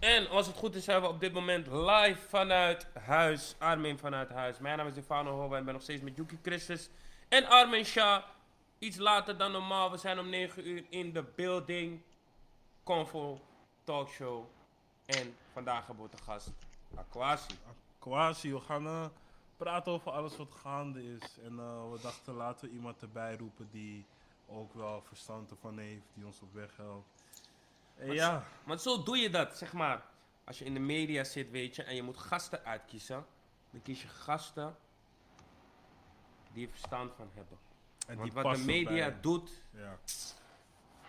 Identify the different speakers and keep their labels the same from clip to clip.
Speaker 1: En als het goed is, zijn we op dit moment live vanuit huis. Armin vanuit huis. Mijn naam is Stefano Hova en ben nog steeds met Yuki Christus en Armin Shah. Iets later dan normaal. We zijn om 9 uur in de building. Convo Talkshow. En vandaag hebben we te gast Aquasi.
Speaker 2: Kwasi, we gaan eh, praten over alles wat gaande is. En eh, we dachten, laten we iemand erbij roepen die ook wel verstand ervan heeft, die ons op weg helpt. En ja,
Speaker 1: Want zo doe je dat, zeg maar. Als je in de media zit, weet je, en je moet gasten uitkiezen. Dan kies je gasten die er verstand van hebben.
Speaker 2: en
Speaker 1: Want
Speaker 2: die
Speaker 1: wat de media doet,
Speaker 2: Ja.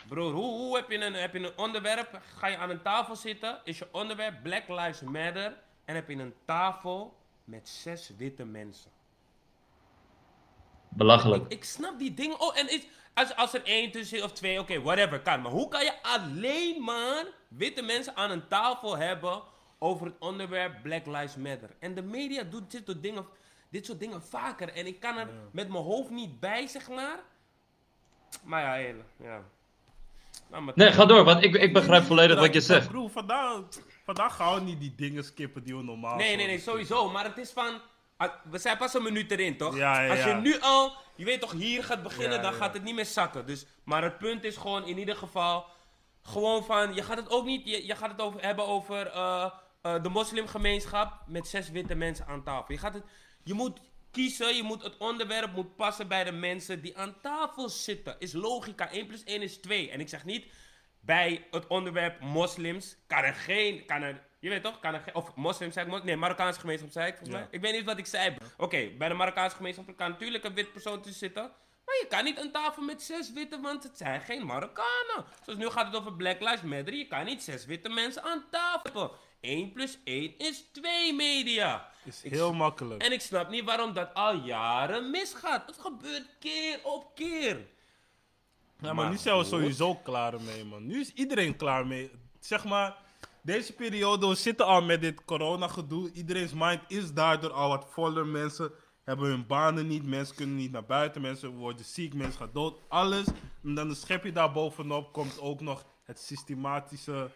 Speaker 1: Broer, hoe, hoe heb, je een, heb je een onderwerp? Ga je aan een tafel zitten? Is je onderwerp Black Lives Matter? En heb je een tafel met zes witte mensen?
Speaker 3: Belachelijk.
Speaker 1: Ik, ik snap die dingen. Oh, en is, als, als er één tussen zit of twee, oké, whatever, kan. Maar hoe kan je alleen maar witte mensen aan een tafel hebben over het onderwerp Black Lives Matter? En de media doet dit soort dingen, dit soort dingen vaker. En ik kan er met mijn hoofd niet bij, zeg maar. Maar ja, hele, ja. Nou, maar
Speaker 3: Nee, ga door, want ik, ik begrijp volledig wat je zegt.
Speaker 2: Broer, vandaag, vandaag gaan we niet die dingen skippen die we normaal
Speaker 1: Nee, nee, nee, sowieso. Maar het is van. Ah, We zijn pas een minuut erin, toch?
Speaker 2: Ja, ja,
Speaker 1: Als je nu al, je weet toch, hier gaat beginnen, dan gaat het niet meer zakken. Dus, maar het punt is gewoon in ieder geval. Gewoon van, je gaat het ook niet, je, je gaat het over, hebben over eh, eh, de moslimgemeenschap met zes witte mensen aan tafel. Je, gaat het, je moet kiezen, je moet, het onderwerp moet passen bij de mensen die aan tafel zitten. Is logica, 1 plus 1 is 2. En ik zeg niet, bij het onderwerp moslims kan er geen, kan er, je weet toch, of moslims zei ik, nee, Marokkaanse gemeenschap zei ik volgens mij. Ik weet niet wat ik zei. Oké, bij de Marokkaanse gemeenschap kan natuurlijk een wit persoon tussen zitten. Maar je kan niet aan tafel met zes witte, want het zijn geen Marokkanen. Zoals nu gaat het over Black Lives Matter. Je kan niet zes witte mensen aan tafel. 1 plus 1 is 2 media.
Speaker 2: Is
Speaker 1: Ik
Speaker 2: heel makkelijk.
Speaker 1: En ik snap niet waarom dat al jaren misgaat. Het gebeurt keer op keer.
Speaker 2: Ja, maar nu zijn we sowieso klaar mee, man. Nu is iedereen klaar mee. Zeg maar, deze periode, we zitten al met dit corona-gedoe. Iedereen's mind is daardoor al wat voller. Mensen hebben hun banen niet, mensen kunnen niet naar buiten, mensen worden ziek, mensen gaan dood. Alles. En dan schep je daar bovenop, komt ook nog het systematische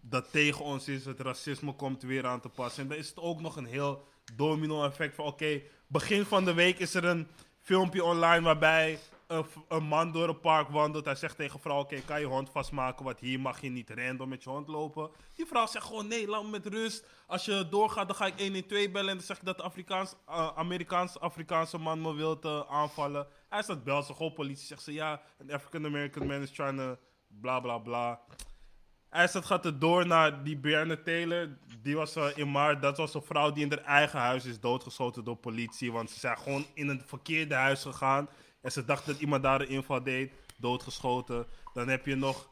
Speaker 2: dat tegen ons is. Het racisme komt weer aan te passen. En dan is het ook nog een heel domino-effect van... Oké, begin van de week is er een filmpje online waarbij een, een man door een park wandelt. Hij zegt tegen een vrouw, oké, kan je hond vastmaken? Want hier mag je niet random met je hond lopen. Die vrouw zegt gewoon, nee, laat me met rust. Als je doorgaat, dan ga ik 112 bellen. En dan zeg ik dat de Afrikaans, eh, Amerikaans, Afrikaanse man me wil aanvallen. Hij staat belt ze gewoon politie. Zegt ze, ja, een African-American man is trying to bla bla bla. IJsland gaat er door naar die Breonna Taylor. Die was eh, in maart. Dat was een vrouw die in haar eigen huis is doodgeschoten door politie. Want ze zijn gewoon in een verkeerde huis gegaan. En ze dacht dat iemand daar een inval deed. Doodgeschoten. Dan heb je nog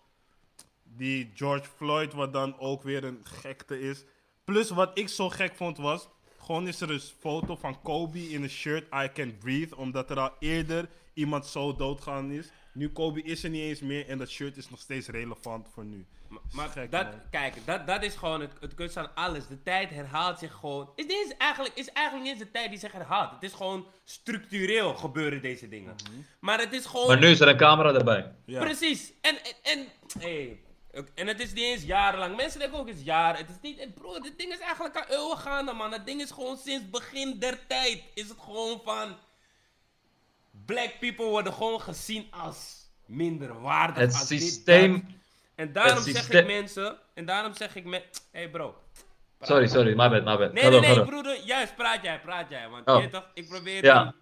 Speaker 2: die George Floyd, wat dan ook weer een gekte is. Plus wat ik zo gek vond was. Gewoon is er een foto van Kobe in een shirt I Can Breathe. Omdat er al eerder iemand zo doodgaan is. Nu Kobe is er niet eens meer. En dat shirt is nog steeds relevant voor nu.
Speaker 1: Maar, maar
Speaker 2: Gek,
Speaker 1: dat,
Speaker 2: man.
Speaker 1: kijk, dat, dat is gewoon het, het kunst aan alles. De tijd herhaalt zich gewoon. Is, dit is, eigenlijk, is eigenlijk niet eens de tijd die zich herhaalt. Het is gewoon structureel gebeuren deze dingen. Maar het is gewoon...
Speaker 3: Maar nu is er een camera erbij.
Speaker 2: Ja.
Speaker 1: Precies. En, en, en, hey, en het is niet eens jarenlang. Mensen denken ook, is jaren. Het is niet, en bro, dit ding is eigenlijk al eeuwen gaande, man. Het ding is gewoon sinds begin der tijd. Is het gewoon van... Black people worden gewoon gezien als minder waardig.
Speaker 3: Het
Speaker 1: als
Speaker 3: systeem-.
Speaker 1: En daarom
Speaker 3: het
Speaker 1: zeg
Speaker 3: systeem-
Speaker 1: ik mensen... En daarom zeg ik me... hey bro.
Speaker 3: Sorry, sorry, my bad, my bad.
Speaker 1: Nee, nee, nee, broeder. Juist, praat jij, praat jij. Want
Speaker 3: Oh.
Speaker 1: je toch, ik probeer...
Speaker 3: Ja.
Speaker 1: die-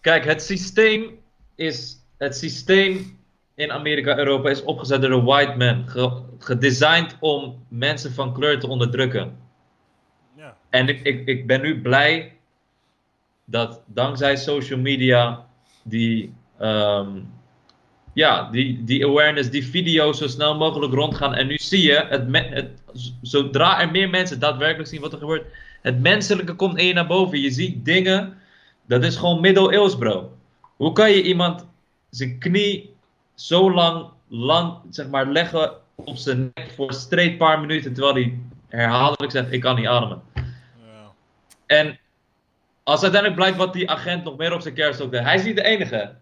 Speaker 3: Kijk, het systeem is. Het systeem in Amerika, Europa is opgezet door de white man. Ge- gedesigned om mensen van kleur te onderdrukken.
Speaker 2: Ja.
Speaker 3: En ik, ik, ik ben nu blij dat dankzij social media die, ehm, ja, die, die awareness, die video's zo snel mogelijk rondgaan. En nu zie je, het, zodra er meer mensen daadwerkelijk zien wat er gebeurt, het menselijke komt je naar boven. Je ziet dingen, dat is gewoon middeleeuws, bro. Hoe kan je iemand zijn knie zo lang, lang zeg maar, leggen op zijn nek voor een straight paar minuten, terwijl hij herhaaldelijk zegt, ik kan niet ademen.
Speaker 2: Ja.
Speaker 3: En als uiteindelijk blijkt wat die agent nog meer op zijn kerst ook deed, hij is niet de enige.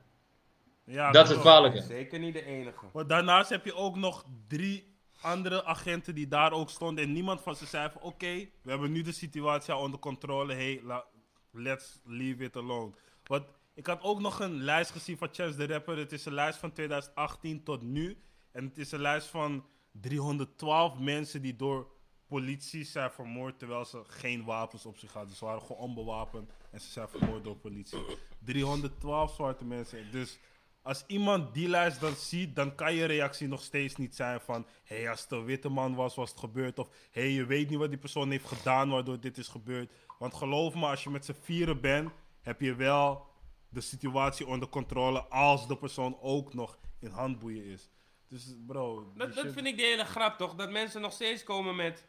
Speaker 2: Ja,
Speaker 3: dat is het kwalijke.
Speaker 1: Zeker niet de enige.
Speaker 2: Want daarnaast heb je ook nog drie andere agenten die daar ook stonden. En niemand van ze zei van oké, we hebben nu de situatie al onder controle. Hey, la- let's leave it alone. Want ik had ook nog een lijst gezien van Chance the Rapper. Het is een lijst van 2018 tot nu. En het is een lijst van 312 mensen die door politie zijn vermoord terwijl ze geen wapens op zich hadden. Ze waren gewoon onbewapend en ze zijn vermoord door politie. 312 zwarte mensen. Dus als iemand die lijst dan ziet, dan kan je reactie nog steeds niet zijn van... Hé, hey, als het een witte man was, was het gebeurd. Of hé, hey, je weet niet wat die persoon heeft gedaan waardoor dit is gebeurd. Want geloof me, als je met z'n vieren bent, heb je wel de situatie onder controle als de persoon ook nog in handboeien is. Dus bro...
Speaker 1: Dat,
Speaker 2: die
Speaker 1: dat
Speaker 2: shit-
Speaker 1: vind ik de hele grap toch? Dat mensen nog steeds komen met.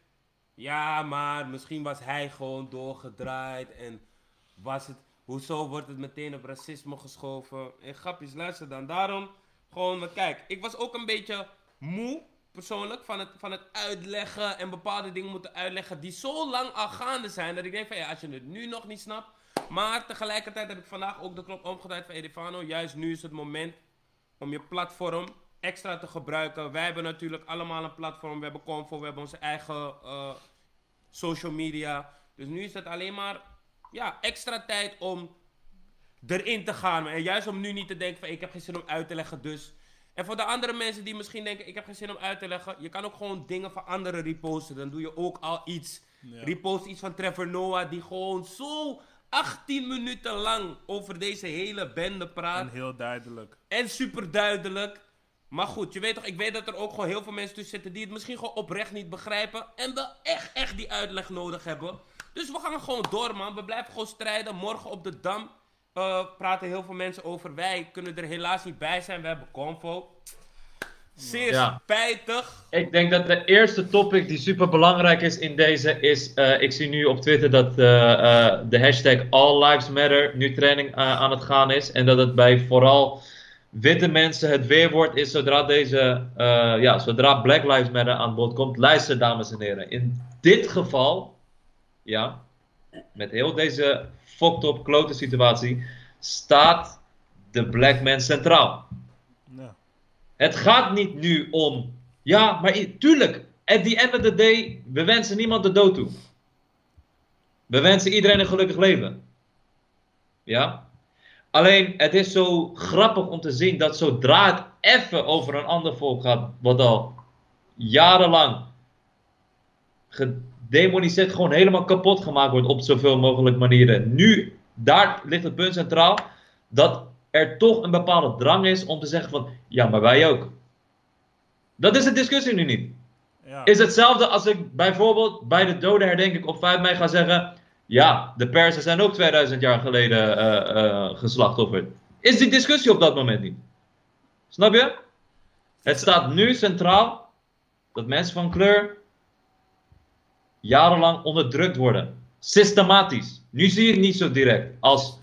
Speaker 1: Ja, maar misschien was hij gewoon doorgedraaid. En was het. Hoezo wordt het meteen op racisme geschoven? En grapjes, luister dan. Daarom gewoon. Kijk, ik was ook een beetje moe. Persoonlijk, van het, van het uitleggen en bepaalde dingen moeten uitleggen die zo lang al gaande zijn. Dat ik denk van ja, als je het nu nog niet snapt. Maar tegelijkertijd heb ik vandaag ook de knop omgedraaid van Edifano. Juist nu is het moment om je platform extra te gebruiken. Wij hebben natuurlijk allemaal een platform. We hebben Convo, we hebben onze eigen eh, social media. Dus nu is het alleen maar ja, extra tijd om erin te gaan. En juist om nu niet te denken van ik heb geen zin om uit te leggen dus. En voor de andere mensen die misschien denken ik heb geen zin om uit te leggen. Je kan ook gewoon dingen van anderen reposten. Dan doe je ook al iets.
Speaker 2: Ja.
Speaker 1: Repost iets van Trevor Noah die gewoon zo 18 minuten lang over deze hele bende praat.
Speaker 2: En heel duidelijk.
Speaker 1: En super duidelijk. Maar goed, je weet toch, ik weet dat er ook gewoon heel veel mensen tussen zitten die het misschien gewoon oprecht niet begrijpen. En wel echt, echt die uitleg nodig hebben. Dus we gaan gewoon door, man. We blijven gewoon strijden. Morgen op de Dam eh, praten heel veel mensen over. Wij kunnen er helaas niet bij zijn. We hebben Convo. Zeer
Speaker 3: Ja.
Speaker 1: spijtig.
Speaker 3: Ik denk dat de eerste topic die super belangrijk is in deze is. eh, ik zie nu op Twitter dat eh, de hashtag All Lives Matter nu training aan het gaan is. En dat het bij vooral witte mensen het weerwoord is zodra deze. eh, ja, zodra Black Lives Matter aan bod komt. Luister, dames en heren. In dit geval. Ja. Met heel deze fucked up klote situatie. Staat de black man centraal.
Speaker 2: Ja.
Speaker 3: Het gaat niet nu om. Ja, maar tuurlijk. At the end of the day, we wensen niemand de dood toe. We wensen iedereen een gelukkig leven. Ja? Alleen, het is zo grappig om te zien dat zodra het even over een ander volk gaat, wat al jarenlang gedemoniseerd, gewoon helemaal kapot gemaakt wordt op zoveel mogelijk manieren. Nu, daar ligt het punt centraal, dat er toch een bepaalde drang is om te zeggen van, ja, maar wij ook. Dat is de discussie nu niet.
Speaker 2: Ja.
Speaker 3: Is hetzelfde als ik bijvoorbeeld bij de dodenherdenking op 5 mei ga zeggen, ja, de Persen zijn ook 2000 jaar geleden eh eh geslachtofferd. Is die discussie op dat moment niet. Snap je? Het staat nu centraal dat mensen van kleur jarenlang onderdrukt worden. Systematisch. Nu zie je het niet zo direct als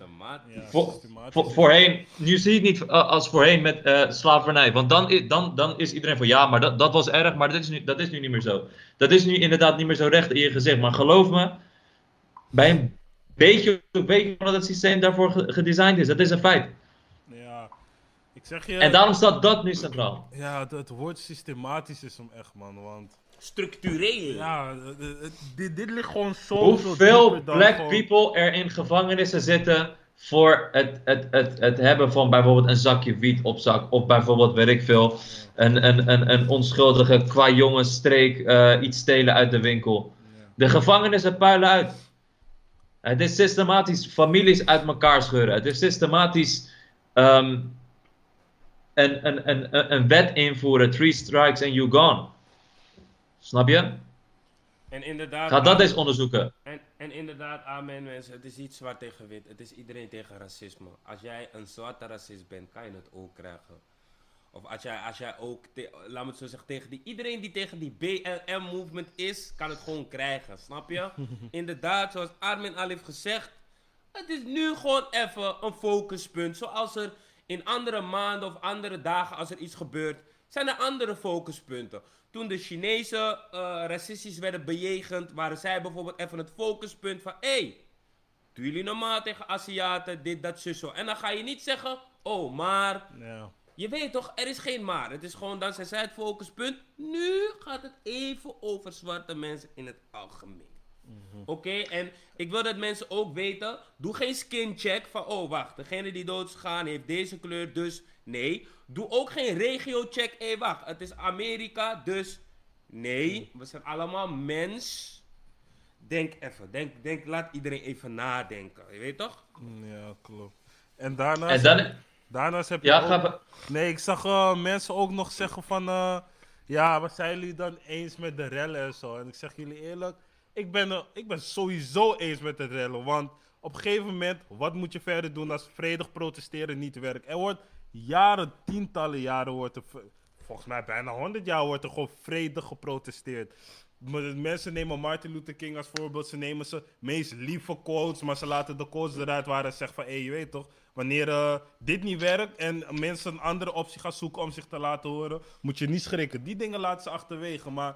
Speaker 3: voor- voor- voorheen, nu zie je het niet uh, als voorheen met eh, slavernij. Want dan, dan, dan is iedereen van ja, maar dat, dat was erg, maar dat is, nu, dat is nu niet meer zo. Dat is nu inderdaad niet meer zo recht in je gezicht. Maar geloof me, bij een beetje, weet je dat het systeem daarvoor ge- gedesigned is. Dat is een feit.
Speaker 2: Ja. Ik zeg je...
Speaker 3: En daarom staat dat nu centraal.
Speaker 2: Ja, het, het woord systematisch is hem echt, man. Want
Speaker 1: Structureel.
Speaker 2: ja, dit, dit ligt gewoon zo
Speaker 3: Hoeveel black people er in gevangenissen zitten voor het, het, het, het hebben van bijvoorbeeld een zakje wiet op zak. Of bijvoorbeeld, weet ik veel, een, een, een, een onschuldige qua jongensstreek eh, iets stelen uit de winkel. De gevangenissen puilen uit. Het is systematisch families uit elkaar scheuren. Het is systematisch ehm, een, een, een, een, een wet invoeren. Three strikes and you gone. Snap je?
Speaker 1: En inderdaad.
Speaker 3: Ga dat eens onderzoeken.
Speaker 1: En, en inderdaad, amen mensen, het is niet zwart tegen wit. Het is iedereen tegen racisme. Als jij een zwarte racist bent, kan je het ook krijgen. Of als jij, als jij ook, laat me het zo zeggen, tegen die, iedereen die tegen die BLM-movement is, kan het gewoon krijgen, snap je? inderdaad, zoals Armin al heeft gezegd, het is nu gewoon even een focuspunt. Zoals er in andere maanden of andere dagen, als er iets gebeurt, zijn er andere focuspunten. Toen de Chinezen eh, racistisch werden bejegend, waren zij bijvoorbeeld even het focuspunt van: hé, hey, doe jullie normaal tegen Aziaten, dit, dat, zo. En dan ga je niet zeggen: oh, maar.
Speaker 2: Ja.
Speaker 1: Je weet toch, er is geen maar. Het is gewoon, dan zijn zij het focuspunt. Nu gaat het even over zwarte mensen in het algemeen. Oké, en ik wil dat mensen ook weten, doe geen skincheck van, oh wacht, degene die doodgaan heeft deze kleur, dus nee. Doe ook geen regio-check, hé hey, wacht, het is Amerika, dus nee. We zijn allemaal mens. Denk even, denk, denk, laat iedereen even nadenken, je weet toch?
Speaker 2: Ja, klopt. En
Speaker 3: dan,
Speaker 2: daarnaast heb je
Speaker 3: ja,
Speaker 2: ook-
Speaker 3: ga, we-
Speaker 2: Nee, ik zag eh, mensen ook nog zeggen van... eh, ja, wat zijn jullie dan eens met de rellen en zo? En ik zeg jullie eerlijk, ik ben, ik ben sowieso eens met de rellen. Want op een gegeven moment, wat moet je verder doen als vredig protesteren niet werkt? Er wordt jaren, tientallen jaren, wordt er, volgens mij bijna honderd jaar, wordt er gewoon vredig geprotesteerd. Mensen nemen Martin Luther King als voorbeeld. Ze nemen zijn meest lieve quotes, maar ze laten de quotes eruit waar hij zegt van... Hé, je weet toch, wanneer eh, dit niet werkt en mensen een andere optie gaan zoeken om zich te laten horen... moet je niet schrikken. Die dingen laten ze achterwege, maar...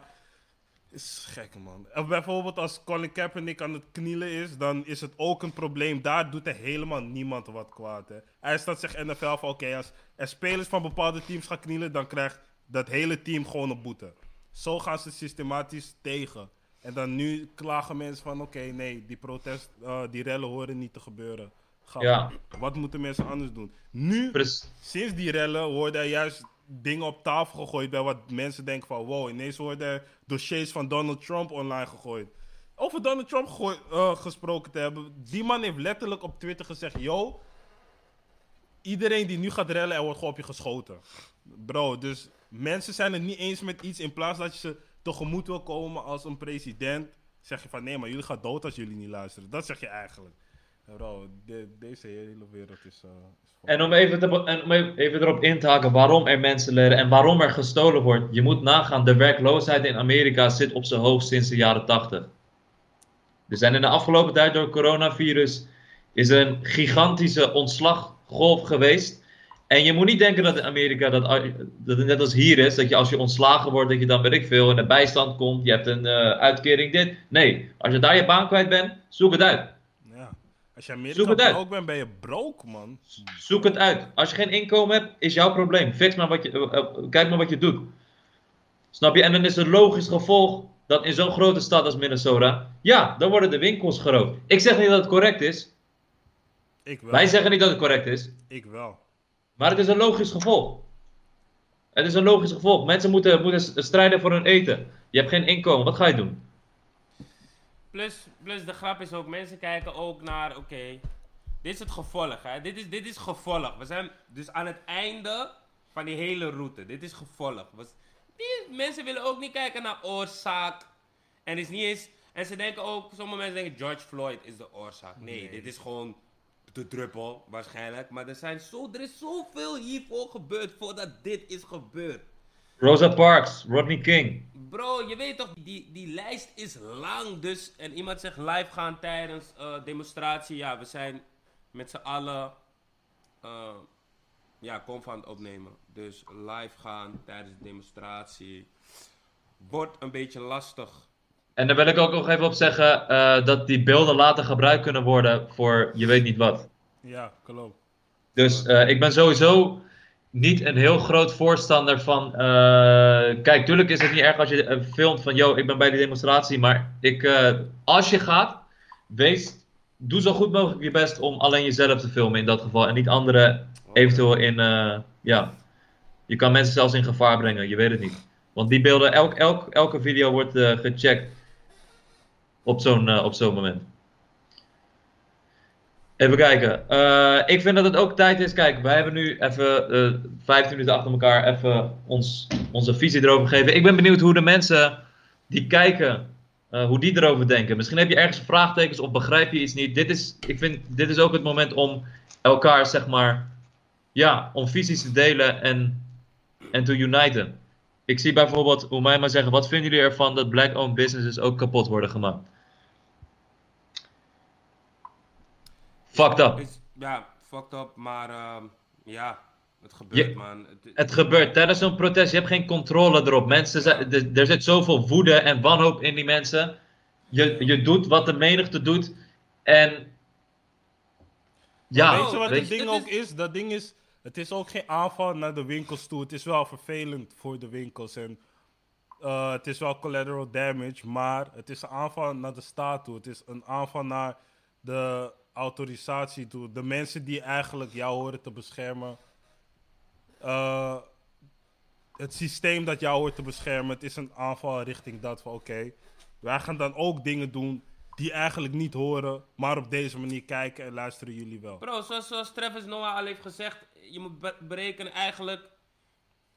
Speaker 2: is gek, man. Bijvoorbeeld als Colin Kaepernick aan het knielen is, dan is het ook een probleem. Daar doet er helemaal niemand wat kwaad, hè. Hij staat zich NFL van, oké, als er spelers van bepaalde teams gaan knielen... dan krijgt dat hele team gewoon een boete. Zo gaan ze systematisch tegen. En dan nu klagen mensen van, oké, nee, die protest, eh, die rellen horen niet te gebeuren.
Speaker 3: Ja.
Speaker 2: Wat moeten mensen anders doen? Nu, sinds die rellen, worden er juist dingen op tafel gegooid bij wat mensen denken van, wow, ineens worden er dossiers van Donald Trump online gegooid. Over Donald Trump eh, gesproken te hebben, die man heeft letterlijk op Twitter gezegd, yo, iedereen die nu gaat rellen, er wordt gewoon op je geschoten. Bro, dus mensen zijn het niet eens met iets. In plaats dat je ze tegemoet wil komen als een president, zeg je van nee, maar jullie gaan dood als jullie niet luisteren. Dat zeg je eigenlijk. Bro, de- deze hele wereld is. eh, is
Speaker 3: En om even, en even erop in te haken waarom er mensen leren en waarom er gestolen wordt. Je moet nagaan, de werkloosheid in Amerika zit op zijn hoogst sinds de jaren 80. Er zijn in de afgelopen tijd door het coronavirus is een gigantische ontslaggolf geweest. En je moet niet denken dat in Amerika dat, dat het net als hier is, dat je als je ontslagen wordt, dat je dan weet ik veel in de bijstand komt, je hebt een eh, uitkering dit. Nee, als je daar je baan kwijt bent, zoek het uit.
Speaker 2: Als je
Speaker 3: Zoek
Speaker 2: Amerika
Speaker 3: het uit.
Speaker 2: broke bent, ben je broke, man.
Speaker 3: Zoek het uit. Als je geen inkomen hebt, is jouw probleem. Fix maar wat je, eh, eh, kijk maar wat je doet. Snap je? En dan is het logisch gevolg dat in zo'n grote stad als Minnesota, ja, dan worden de winkels geroofd. Ik zeg niet dat het correct is.
Speaker 2: Ik wel.
Speaker 3: Wij zeggen niet dat het correct is.
Speaker 2: Ik wel.
Speaker 3: Maar het is een logisch gevolg. Het is een logisch gevolg. Mensen moeten, moeten strijden voor hun eten. Je hebt geen inkomen. Wat ga je doen?
Speaker 1: Plus, plus de grap is ook, mensen kijken ook naar, oké, dit is het gevolg, hè. Dit is, dit is gevolg. We zijn dus aan het einde van die hele route. Dit is gevolg. We- die, mensen willen ook niet kijken naar oorzaak. En is niet eens, en ze denken ook, sommige mensen denken George Floyd is de oorzaak. Nee, dit is gewoon de druppel, waarschijnlijk. Maar er, zijn zo, er is zoveel hiervoor gebeurd, voordat dit is gebeurd.
Speaker 3: Rosa Parks, Rodney King.
Speaker 1: Bro, je weet toch, die, die lijst is lang. Dus, en iemand zegt live gaan tijdens eh, demonstratie. Ja, we zijn met z'n allen eh ja, conf aan het opnemen. Dus live gaan tijdens de demonstratie wordt een beetje lastig.
Speaker 3: En daar wil ik ook nog even op zeggen eh, dat die beelden later gebruikt kunnen worden voor je weet niet wat.
Speaker 2: Ja, klopt.
Speaker 3: Dus eh, ik ben sowieso niet een heel groot voorstander van. eh, kijk, tuurlijk is het niet erg als je eh, filmt van. Yo, ik ben bij die demonstratie. Maar ik, eh, als je gaat, wees. Doe zo goed mogelijk je best om alleen jezelf te filmen in dat geval. En niet anderen eventueel in. ja. Je kan mensen zelfs in gevaar brengen, je weet het niet. Want die beelden, elk, elk, elke video wordt gecheckt. Op zo'n op zo'n moment. Even kijken. Eh, ik vind dat het ook tijd is. Kijk, wij hebben nu even eh 15 minuten achter elkaar even ons, onze visie erover gegeven. Ik ben benieuwd hoe de mensen die kijken, eh, hoe die erover denken. Misschien heb je ergens vraagtekens of begrijp je iets niet. Dit is, ik vind, dit is ook het moment om elkaar, zeg maar, ja, om visies te delen en, en te uniten. Ik zie bijvoorbeeld, hoe mij maar zeggen, wat vinden jullie ervan dat black-owned businesses ook kapot worden gemaakt? Fucked up.
Speaker 1: Is, ja, fucked up, maar ehm, ja, het gebeurt,
Speaker 3: Je-
Speaker 1: man. Het-
Speaker 3: Het gebeurt tijdens zo'n protest. Je hebt geen controle erop. Mensen zijn, er, er zit zoveel woede en wanhoop in die mensen. Je, je doet wat de menigte doet. En. Ja,
Speaker 2: weet je wat
Speaker 1: weet
Speaker 2: het
Speaker 1: je,
Speaker 2: ding ook
Speaker 1: is-
Speaker 2: is? Dat ding is, het is ook geen aanval naar de winkels toe. Het is wel vervelend voor de winkels. En eh, het is wel collateral damage, maar het is een aanval naar de staat toe. Het is een aanval naar de autorisatie toe. De mensen die eigenlijk jou horen te beschermen. Uh, het systeem dat jou hoort te beschermen, het is een aanval richting dat van oké, wij gaan dan ook dingen doen die eigenlijk niet horen, maar op deze manier kijken en luisteren jullie wel.
Speaker 1: Bro, zoals, zoals Travis Noah al heeft gezegd, je moet berekenen eigenlijk.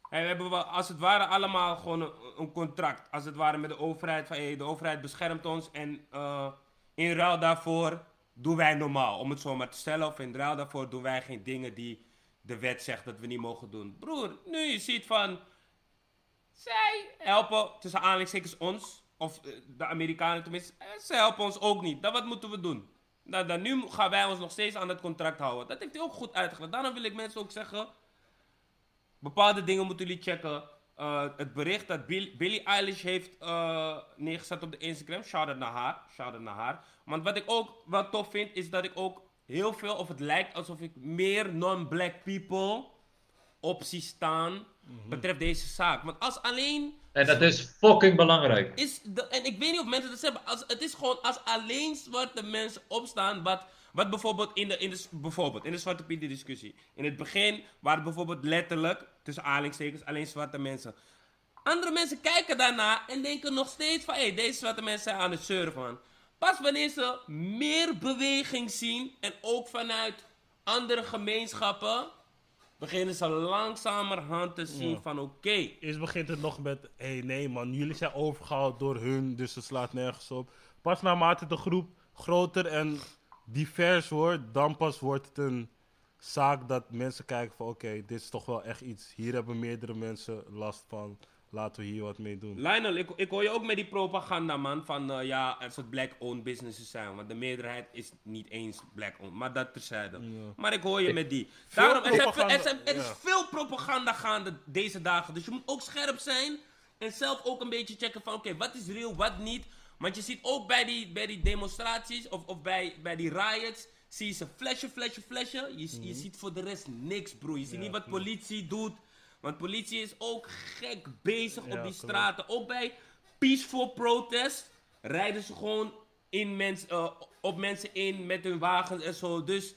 Speaker 1: we hebben als het ware allemaal gewoon een, contract. Als het ware met de overheid. Van, hey, de overheid beschermt ons en uh, in ruil daarvoor doen wij normaal. Om het zo maar te stellen. Of in ruil daarvoor doen wij geen dingen die de wet zegt dat we niet mogen doen. Broer, nu je ziet van. Zij helpen tussen aanleidingstekens ons. Of eh, de Amerikanen tenminste. Eh, ze helpen ons ook niet. Dan wat moeten we doen? Nou, dan nu gaan wij ons nog steeds aan het contract houden. Dat heeft hij ook goed uitgelegd. Daarom wil ik mensen ook zeggen. Bepaalde dingen moeten jullie checken. Uh, het bericht dat Bill, Billie Eilish heeft uh, neergezet op de Instagram. Shout-out naar haar. Shout-out naar haar. Want wat ik ook wel tof vind, is dat ik ook heel veel, of het lijkt alsof ik meer non-black people op zie staan mm betreft deze zaak. Want als alleen...
Speaker 3: En dat is fucking belangrijk.
Speaker 1: Is de, en ik weet niet of mensen dat zeggen, als, het is gewoon als alleen zwarte mensen opstaan, wat... Wat bijvoorbeeld in de, in de, bijvoorbeeld in de Zwarte Piet discussie. In het begin waren bijvoorbeeld letterlijk, tussen aanhalingstekens, alleen zwarte mensen. Andere mensen kijken daarna en denken nog steeds van... Hé, hey, deze zwarte mensen zijn aan het surfen. Pas wanneer ze meer beweging zien en ook vanuit andere gemeenschappen, beginnen ze langzamerhand te zien van oké. Okay.
Speaker 2: Eerst begint het nog met, hé hey, nee man, jullie zijn overgehaald door hun, dus het slaat nergens op. Pas naarmate de groep groter en divers wordt, dan pas wordt het een zaak dat mensen kijken van oké, dit is toch wel echt iets. Hier hebben meerdere mensen last van laten we hier wat mee doen.
Speaker 1: Lionel, ik, ik hoor je ook met die propaganda, man. Van uh, ja, er soort black-owned businesses zijn. Want de meerderheid is niet eens black-owned. Maar dat terzijde. Ja. Maar ik hoor je met die. Daarom, er, zijn, er, zijn, er is veel propaganda gaande deze dagen. Dus je moet ook scherp zijn. En zelf ook een beetje checken van oké, wat is real, wat niet. Want je ziet ook bij die, bij die demonstraties of, of bij, bij die riots. Zie je ze flashen, flashen, flashen. Je, je mhm. ziet voor de rest niks, bro. Je ziet niet wat politie doet. Want politie is ook gek bezig op die straten. Ook bij peaceful protest rijden ze gewoon in mens, uh, op mensen in met hun wagens en zo. Dus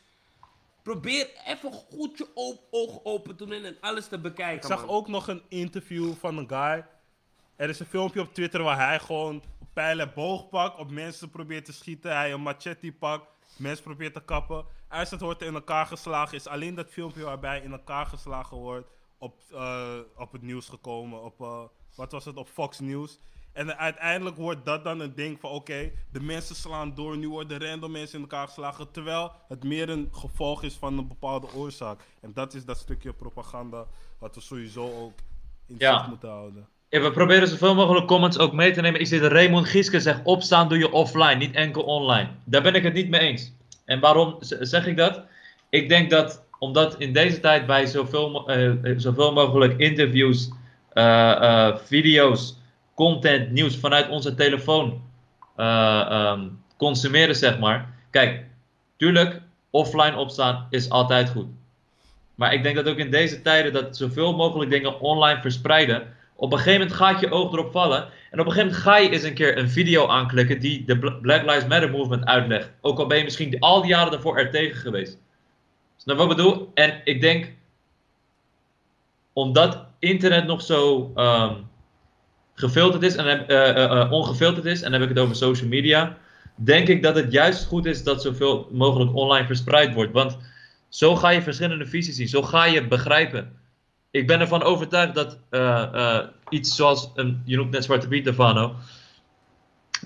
Speaker 1: probeer even goed je oog open te doen en alles te bekijken. Ik
Speaker 2: zag ook nog een interview van een guy. Er is een filmpje op Twitter waar hij gewoon pijl en boog pakt, op mensen probeert te schieten. Hij een machete pakt, mensen probeert te kappen. Als het wordt in elkaar geslagen, is alleen dat filmpje waarbij in elkaar geslagen wordt op, uh, op het nieuws gekomen. Op, uh, wat was het? Op Fox News. En uiteindelijk wordt dat dan een ding van oké, de mensen slaan door, nu worden random mensen in elkaar geslagen. Terwijl het meer een gevolg is van een bepaalde oorzaak. En dat is dat stukje propaganda wat we sowieso ook in ja. moeten houden.
Speaker 3: We proberen zoveel mogelijk comments ook mee te nemen. Ik zit Raymond Gieske zegt opstaan doe je offline, niet enkel online. Daar ben ik het niet mee eens. En waarom zeg ik dat? Ik denk dat omdat in deze tijd wij zoveel, uh, zoveel mogelijk interviews, uh, video's, content, nieuws vanuit onze telefoon um, consumeren, zeg maar. Kijk, tuurlijk, offline opstaan is altijd goed. Maar ik denk dat ook in deze tijden dat zoveel mogelijk dingen online verspreiden. Op een gegeven moment gaat je oog erop vallen. En op een gegeven moment ga je eens een keer een video aanklikken die de Black Lives Matter movement uitlegt. Ook al ben je misschien al die jaren daarvoor er tegen geweest. Snap wat ik bedoel? En ik denk, omdat internet nog zo um, gefilterd is en uh, uh, ongefilterd is, en dan heb ik het over social media, denk ik dat het juist goed is dat zoveel mogelijk online verspreid wordt. Want zo ga je verschillende visies zien, zo ga je begrijpen. Ik ben ervan overtuigd dat uh, iets zoals, een, je noemt net Zwarte Piet, Davano,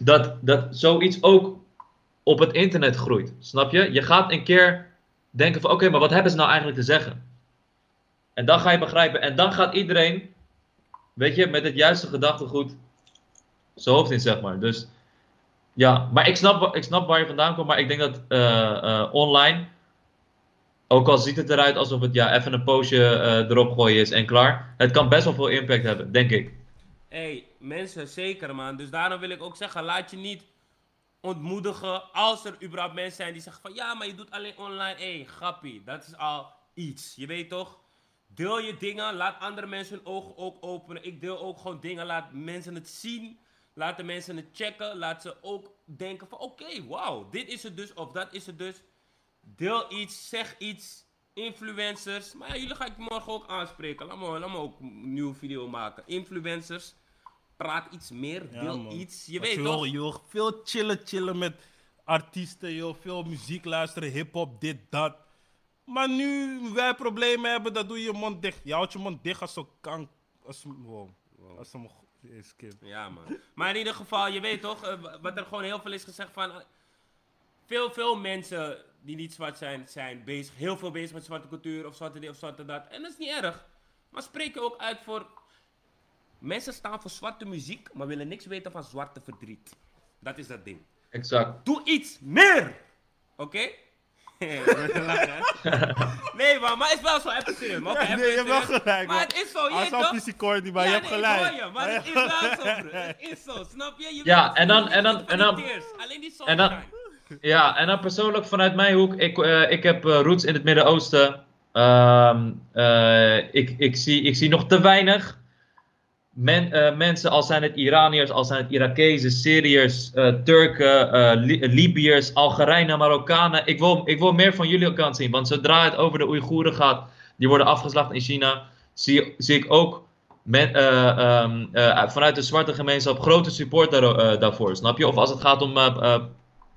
Speaker 3: dat, dat zoiets ook op het internet groeit. Snap je? Je gaat een keer denken van oké, maar wat hebben ze nou eigenlijk te zeggen? En dan ga je begrijpen. En dan gaat iedereen, weet je, met het juiste gedachtegoed zijn hoofd in, zeg maar. Dus ja, maar ik snap, ik snap waar je vandaan komt. Maar ik denk dat uh, online, ook al ziet het eruit alsof het ja, even een poosje uh, erop gooien is en klaar. Het kan best wel veel impact hebben, denk ik.
Speaker 1: hey, mensen, zeker man. Dus daarom wil ik ook zeggen, laat je niet ontmoedigen als er überhaupt mensen zijn die zeggen van ja, maar je doet alleen online. Hey, grappie, dat is al iets. Je weet toch? Deel je dingen, laat andere mensen hun ogen ook openen. Ik deel ook gewoon dingen, laat mensen het zien. Laat de mensen het checken. Laat ze ook denken van oké, wauw, dit is het dus of dat is het dus. Deel iets, zeg iets. Influencers. Maar ja, jullie ga ik morgen ook aanspreken. Laat me, laat me ook een nieuwe video maken. Influencers. Praat iets meer,
Speaker 2: Ja,
Speaker 1: deel
Speaker 2: man.
Speaker 1: iets. Je weet
Speaker 2: je
Speaker 1: toch?
Speaker 2: wil, je wil veel chillen, chillen met artiesten, je wil veel muziek luisteren, hip-hop, dit, dat. Maar nu wij problemen hebben, dan doe je je mond dicht. Je houdt je mond dicht als zo'n kank. Als, wow. Als een.
Speaker 1: Ja, man. Maar in ieder geval, je weet toch, eh, wat er gewoon heel veel is gezegd van. Veel, veel mensen die niet zwart zijn, zijn bezig, heel veel bezig met zwarte cultuur of zwarte dit of zwarte dat. En dat is niet erg. Maar spreek je ook uit voor. Mensen staan voor zwarte muziek, maar willen niks weten van zwarte verdriet. Dat is dat ding.
Speaker 3: Exact.
Speaker 1: Doe iets meer! Oké? nee, man, maar het is wel zo, even serieus. Maar, oké,
Speaker 2: Ja,
Speaker 1: even
Speaker 2: nee, je hebt wel gelijk,
Speaker 1: Maar
Speaker 2: man.
Speaker 1: het is zo, je
Speaker 2: Als een Cordy, maar je hebt
Speaker 1: nee,
Speaker 2: gelijk.
Speaker 1: je, maar het is wel zo, bro. Het is zo, snap je? je
Speaker 3: Ja, en dan- en dan- en dan-
Speaker 1: die Alleen die
Speaker 3: en dan-
Speaker 1: sunshine.
Speaker 3: Ja, en dan persoonlijk vanuit mijn hoek, ik, eh, ik heb eh, roots in het Midden-Oosten. Ehm, eh, ik, ik, zie, ik zie nog te weinig men, mensen, als zijn het Iraniërs, als zijn het Irakezen, Syriërs, Turken, Li- Libiërs, Algerijnen, Marokkanen. Ik wil, ik wil meer van jullie kant zien, want zodra het over de Oeigoeren gaat, die worden afgeslacht in China, zie, zie ik ook men, eh, ehm, eh, vanuit de zwarte gemeenschap grote support daar, daarvoor, snap je? Of als het gaat om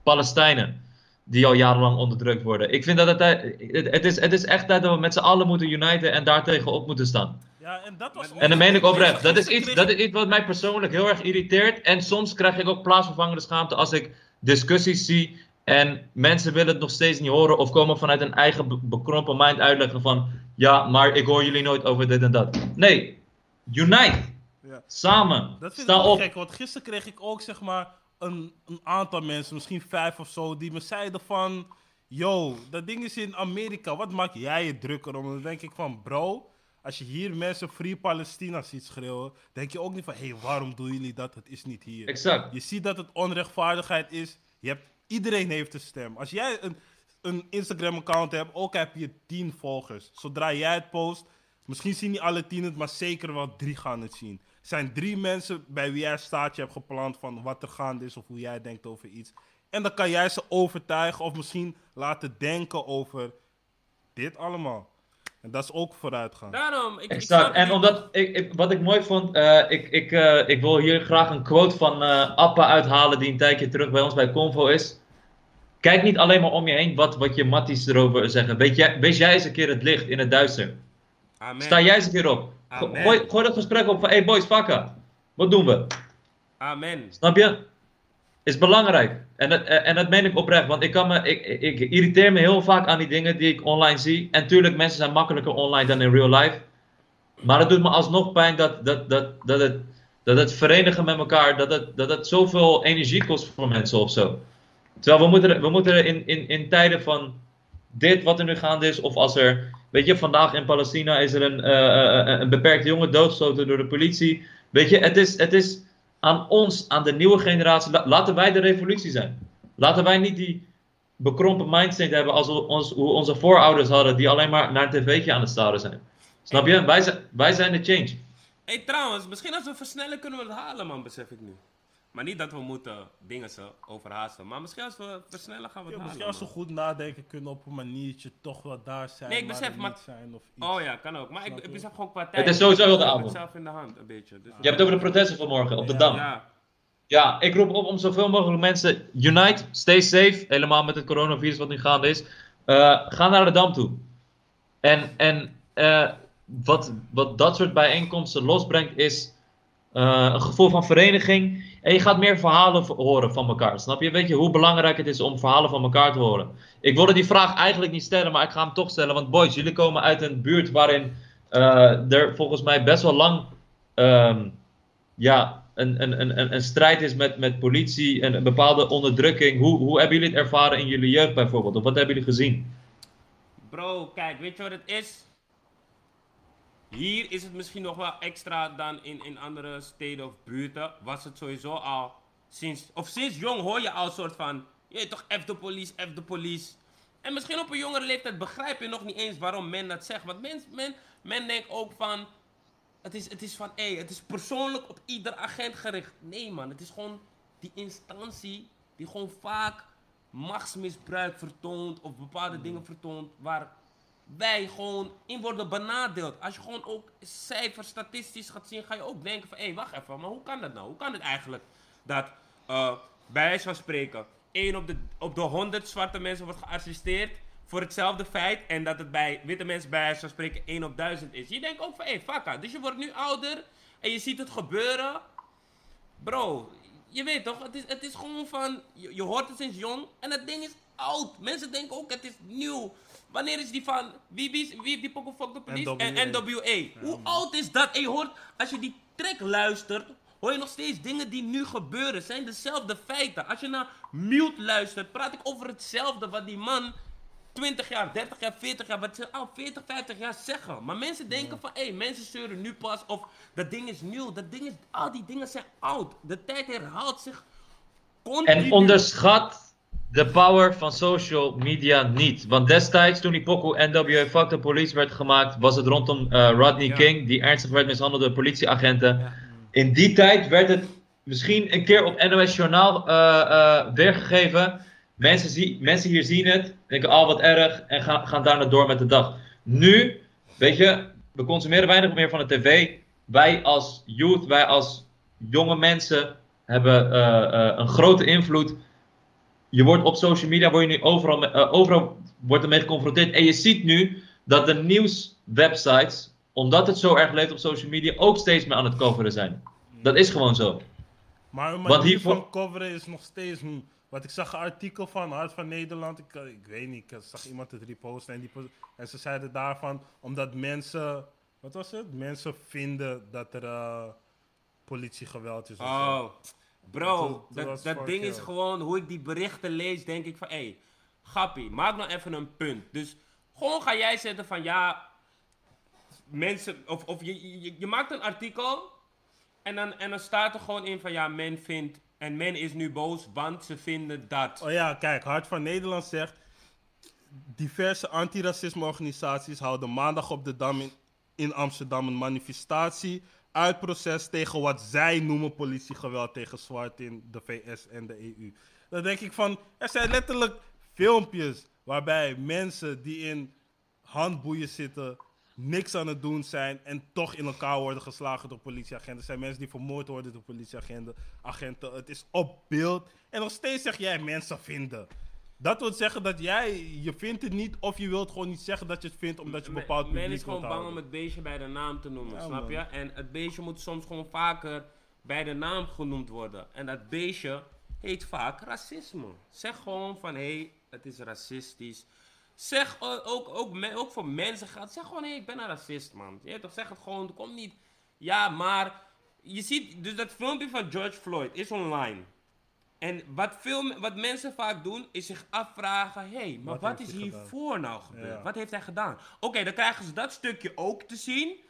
Speaker 3: Palestijnen, die al jarenlang onderdrukt worden. Ik vind dat het, tijd- het, het, is, het is echt tijd dat we met z'n allen moeten uniten en daar tegenop moeten staan.
Speaker 2: Ja, en dat was
Speaker 1: En
Speaker 3: dat meen ik oprecht. Dat is, iets, dat is iets wat mij persoonlijk heel erg irriteert. En soms krijg ik ook plaatsvervangende schaamte als ik discussies zie. En mensen willen het nog steeds niet horen. Of komen vanuit een eigen be- bekrompen mind uitleggen van... Ja, maar ik hoor jullie nooit over dit en dat. Nee, unite.
Speaker 2: Ja.
Speaker 3: Samen.
Speaker 2: Dat vind
Speaker 3: Sta
Speaker 2: ik
Speaker 3: op.
Speaker 2: gek, want gisteren kreeg ik ook zeg maar een, een aantal mensen, misschien vijf of zo, die me zeiden van... Yo, dat ding is in Amerika, wat maak jij je drukker om? Dan denk ik van, bro, als je hier mensen Free Palestina ziet schreeuwen, denk je ook niet van, hé, hey, waarom doen jullie dat? Het is niet hier.
Speaker 3: Exact.
Speaker 2: Je ziet dat het onrechtvaardigheid is. Je hebt, iedereen heeft een stem. Als jij een, een Instagram-account hebt, ook heb je tien volgers. Zodra jij het post, misschien zien niet alle tien het, maar zeker wel drie gaan het zien. Er zijn drie mensen bij wie jij een staartje hebt geplant van wat er gaande is of hoe jij denkt over iets. En dan kan jij ze overtuigen of misschien laten denken over dit allemaal. En dat is ook vooruitgang.
Speaker 1: Daarom, ik, ik
Speaker 3: Exact. En omdat ik, ik, wat ik mooi vond, eh, ik, ik, eh, ik wil hier graag een quote van eh Appa uithalen die een tijdje terug bij ons bij Convo is. Kijk niet alleen maar om je heen wat, wat je matties erover zeggen. Weet jij, wees jij eens een keer het licht in het duister.
Speaker 1: Amen.
Speaker 3: Sta jij eens een keer op. Gooi, gooi dat gesprek op van, hey boys, fakka. Wat doen we?
Speaker 1: Amen.
Speaker 3: Snap je? Is belangrijk. En dat, eh, en dat meen ik oprecht. Want ik, kan me, ik, ik irriteer me heel vaak aan die dingen die ik online zie. En tuurlijk, mensen zijn makkelijker online dan in real life. Maar het doet me alsnog pijn dat, dat, dat, dat, het, dat het verenigen met elkaar, dat het, dat het zoveel energie kost voor mensen of zo. Terwijl we moeten, we moeten in, in, in tijden van dit wat er nu gaande is, of als er, weet je, vandaag in Palestina is er een, eh, een beperkte jongen doodgeschoten door de politie. Weet je, het is, het is aan ons, aan de nieuwe generatie, la- laten wij de revolutie zijn. Laten wij niet die bekrompen mindstate hebben als we ons, hoe onze voorouders hadden, die alleen maar naar een tv'tje aan het staren zijn. Snap je? Wij zijn, wij zijn de change.
Speaker 1: hey, trouwens, misschien als we versnellen kunnen we het halen, man, besef ik nu. Maar niet dat we moeten dingen zo overhaasten. Maar misschien als we versnellen gaan we het
Speaker 2: Ja, misschien
Speaker 1: halen.
Speaker 2: als we
Speaker 1: man.
Speaker 2: goed nadenken kunnen op een maniertje toch wel daar zijn.
Speaker 1: Nee, ik besef, maar-
Speaker 2: zijn of iets.
Speaker 1: Oh ja, kan ook. Maar ik,
Speaker 2: Snap
Speaker 1: ik besef gewoon qua tijd.
Speaker 3: is sowieso heel de
Speaker 1: Ik heb
Speaker 3: avond.
Speaker 1: het zelf in de hand, een beetje. Dus
Speaker 3: Je hebt het over de protesten van morgen op de
Speaker 2: Ja.
Speaker 3: Dam.
Speaker 1: Ja.
Speaker 3: Ja, ik roep op om zoveel mogelijk mensen. Unite, stay safe. Helemaal met het coronavirus wat nu gaande is. Eh, ga naar de dam toe. En, en eh, wat, wat dat soort bijeenkomsten losbrengt is eh, een gevoel van vereniging. En je gaat meer verhalen horen van elkaar. Snap je? Weet je hoe belangrijk het is om verhalen van elkaar te horen? Ik wilde die vraag eigenlijk niet stellen, maar ik ga hem toch stellen. Want boys, jullie komen uit een buurt waarin eh, er volgens mij best wel lang ehm, ja, een, een, een, een- een strijd is met, met politie en een bepaalde onderdrukking. Hoe, hoe hebben jullie het ervaren in jullie jeugd bijvoorbeeld? Of wat hebben jullie gezien?
Speaker 1: Bro, kijk, weet je wat het is? Hier is het misschien nog wel extra dan in, in andere steden of buurten. Was het sowieso al sinds, of sinds jong hoor je al een soort van, je toch, F de police, F de police. En misschien op een jongere leeftijd begrijp je nog niet eens waarom men dat zegt. Want men, men, Men denkt ook van, het is, het is van, hé, het is persoonlijk op ieder agent gericht. Nee man, het is gewoon die instantie die gewoon vaak machtsmisbruik vertoont of bepaalde dingen vertoont waar wij gewoon in worden benadeeld. Als je gewoon ook cijfers statistisch gaat zien, ga je ook denken van, hé, wacht even, maar hoe kan dat nou? Hoe kan het eigenlijk dat, uh, bij wijze van spreken, 1 op de, op de 100 zwarte mensen wordt geassisteerd voor hetzelfde feit en dat het bij witte mensen bij wijze van spreken 1 op 1000 is. Je denkt ook van, hé, hey, Dus je wordt nu ouder en je ziet het gebeuren. Bro, je weet toch, het is, het is gewoon van, je, je hoort het sinds jong en het ding is oud. Mensen denken ook, het is nieuw. Wanneer is die van, wie, wie, wie heeft die Poco Fuck the Police? En NWA. Hoe oud is dat? En je hoort, als je die track luistert, hoor je nog steeds dingen die nu gebeuren. zijn dezelfde feiten. Als je naar Mute luistert, praat ik over hetzelfde wat die man 20 jaar, 30 jaar, 40 jaar, wat ze al 40, 50 jaar zeggen. Maar mensen denken van, hé, hey, mensen zeuren nu pas of dat ding is nieuw. Dat ding is, al die dingen zijn oud. De tijd herhaalt zich
Speaker 3: continu. En onderschat de power van social media niet. Want destijds, toen die pokoe NWA Fuck the Police werd gemaakt, was het rondom uh, Rodney King, die ernstig werd mishandeld door politieagenten. In die tijd werd het misschien een keer op NOS Journaal uh, uh, weergegeven. Mensen, zie, mensen hier zien het, denken, oh wat erg, en gaan, gaan daarna door met de dag. Nu, weet je, we consumeren weinig meer van de tv. Wij als youth, wij als jonge mensen hebben een grote invloed je wordt op social media, word je nu overal, uh, overal wordt ermee geconfronteerd. En je ziet nu dat de nieuwswebsites, omdat het zo erg leeft op social media, ook steeds meer aan het coveren zijn. Dat is gewoon zo.
Speaker 2: Maar, maar hier van coveren is nog steeds... Hm, wat ik zag een artikel van Hart van Nederland, ik, eh, ik weet niet, ik zag iemand het reposten en, die, en ze zeiden daarvan, omdat mensen, wat was het? Mensen vinden dat er uh, politiegeweld is.
Speaker 1: Oh. Bro, dat, dat, ding is gewoon, hoe ik die berichten lees, denk ik van, hé, hey, grappie, maak nou even een punt. Dus gewoon ga jij zetten van, ja, mensen, of, of je, je, je maakt een artikel en dan, en dan staat er gewoon in van, ja, men vindt, en men is nu boos, want ze vinden dat.
Speaker 2: Oh ja, kijk, Hart van Nederland zegt, diverse antiracismeorganisaties houden maandag op de Dam in, in Amsterdam een manifestatie uitproces tegen wat zij noemen politiegeweld tegen zwart in de VS en de EU. Dan denk ik van, er zijn letterlijk filmpjes waarbij mensen die in handboeien zitten, niks aan het doen zijn en toch in elkaar worden geslagen door politieagenten. Er zijn mensen die vermoord worden door politieagenten. Agenten. Het is op beeld. En nog steeds zeg jij mensen vinden. Dat wil zeggen dat jij, je vindt het niet of je wilt gewoon niet zeggen dat je het vindt omdat je een bepaald publiek
Speaker 1: Men is gewoon bang om het beestje bij de naam te noemen, snap je? En het beestje moet soms gewoon vaker bij de naam genoemd worden. En dat beestje heet vaak racisme. Zeg gewoon van, hé, hey, het is racistisch. Zeg ook, ook, ook, voor mensen gaat, zeg gewoon, hé, hey, ik ben een racist, man. Je toch, zeg het gewoon, kom niet, ja, maar... Je ziet, dus dat filmpje van George Floyd is online. En wat, veel, wat mensen vaak doen, is zich afvragen: hé, hey, maar wat, is hiervoor nou gebeurd? Wat heeft hij gedaan? Oké, dan krijgen ze dat stukje ook te zien.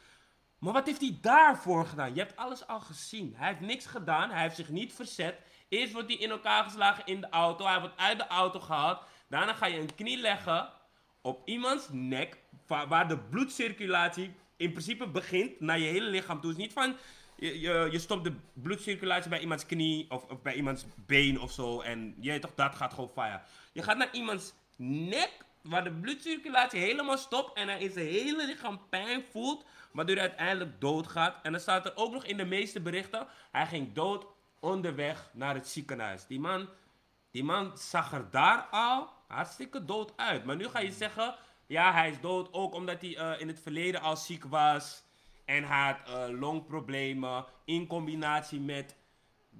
Speaker 1: Maar wat heeft hij daarvoor gedaan? Je hebt alles al gezien. Hij heeft niks gedaan. Hij heeft zich niet verzet. Eerst wordt hij in elkaar geslagen in de auto. Hij wordt uit de auto gehaald. Daarna ga je een knie leggen op iemands nek. Waar de bloedcirculatie in principe begint naar je hele lichaam toe. Het is niet van je, je, stopt de bloedcirculatie bij iemands knie of, of, bij iemands been of zo. En je toch, dat gaat gewoon fire. Je gaat naar iemands nek, waar de bloedcirculatie helemaal stopt en hij in zijn hele lichaam pijn voelt, waardoor hij uiteindelijk doodgaat. En dan staat er ook nog in de meeste berichten, hij ging dood onderweg naar het ziekenhuis. Die man, die man zag er daar al hartstikke dood uit. Maar nu ga je zeggen, ja, hij is dood ook omdat hij uh, in het verleden al ziek was. En had uh, longproblemen in combinatie met.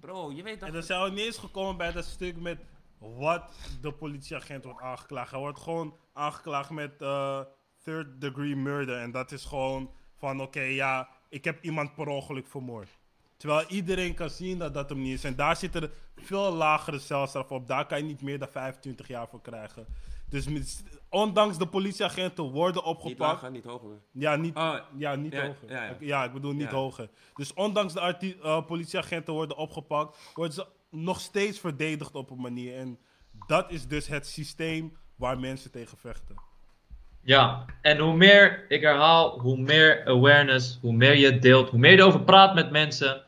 Speaker 1: Bro, je weet toch.
Speaker 2: En dan zijn we niet eens gekomen bij dat stuk met wat de politieagent wordt aangeklaagd. Hij wordt gewoon aangeklaagd met uh, third degree murder. En dat is gewoon van: oké, ja, ik heb iemand per ongeluk vermoord. Terwijl iedereen kan zien dat dat hem niet is. En daar zitten er veel lagere celstraf op. Daar kan je niet meer dan 25 jaar voor krijgen. Dus ondanks de politieagenten worden opgepakt. Niet
Speaker 1: lager, niet hoger.
Speaker 2: Ja, niet, oh, ja, niet hoger. Ja, ja. ik bedoel niet hoger. Dus ondanks de uh, politieagenten worden opgepakt, worden ze nog steeds verdedigd op een manier. En dat is dus het systeem waar mensen tegen vechten.
Speaker 3: Ja, en hoe meer, ik herhaal, hoe meer awareness, hoe meer je het deelt, hoe meer je erover praat met mensen,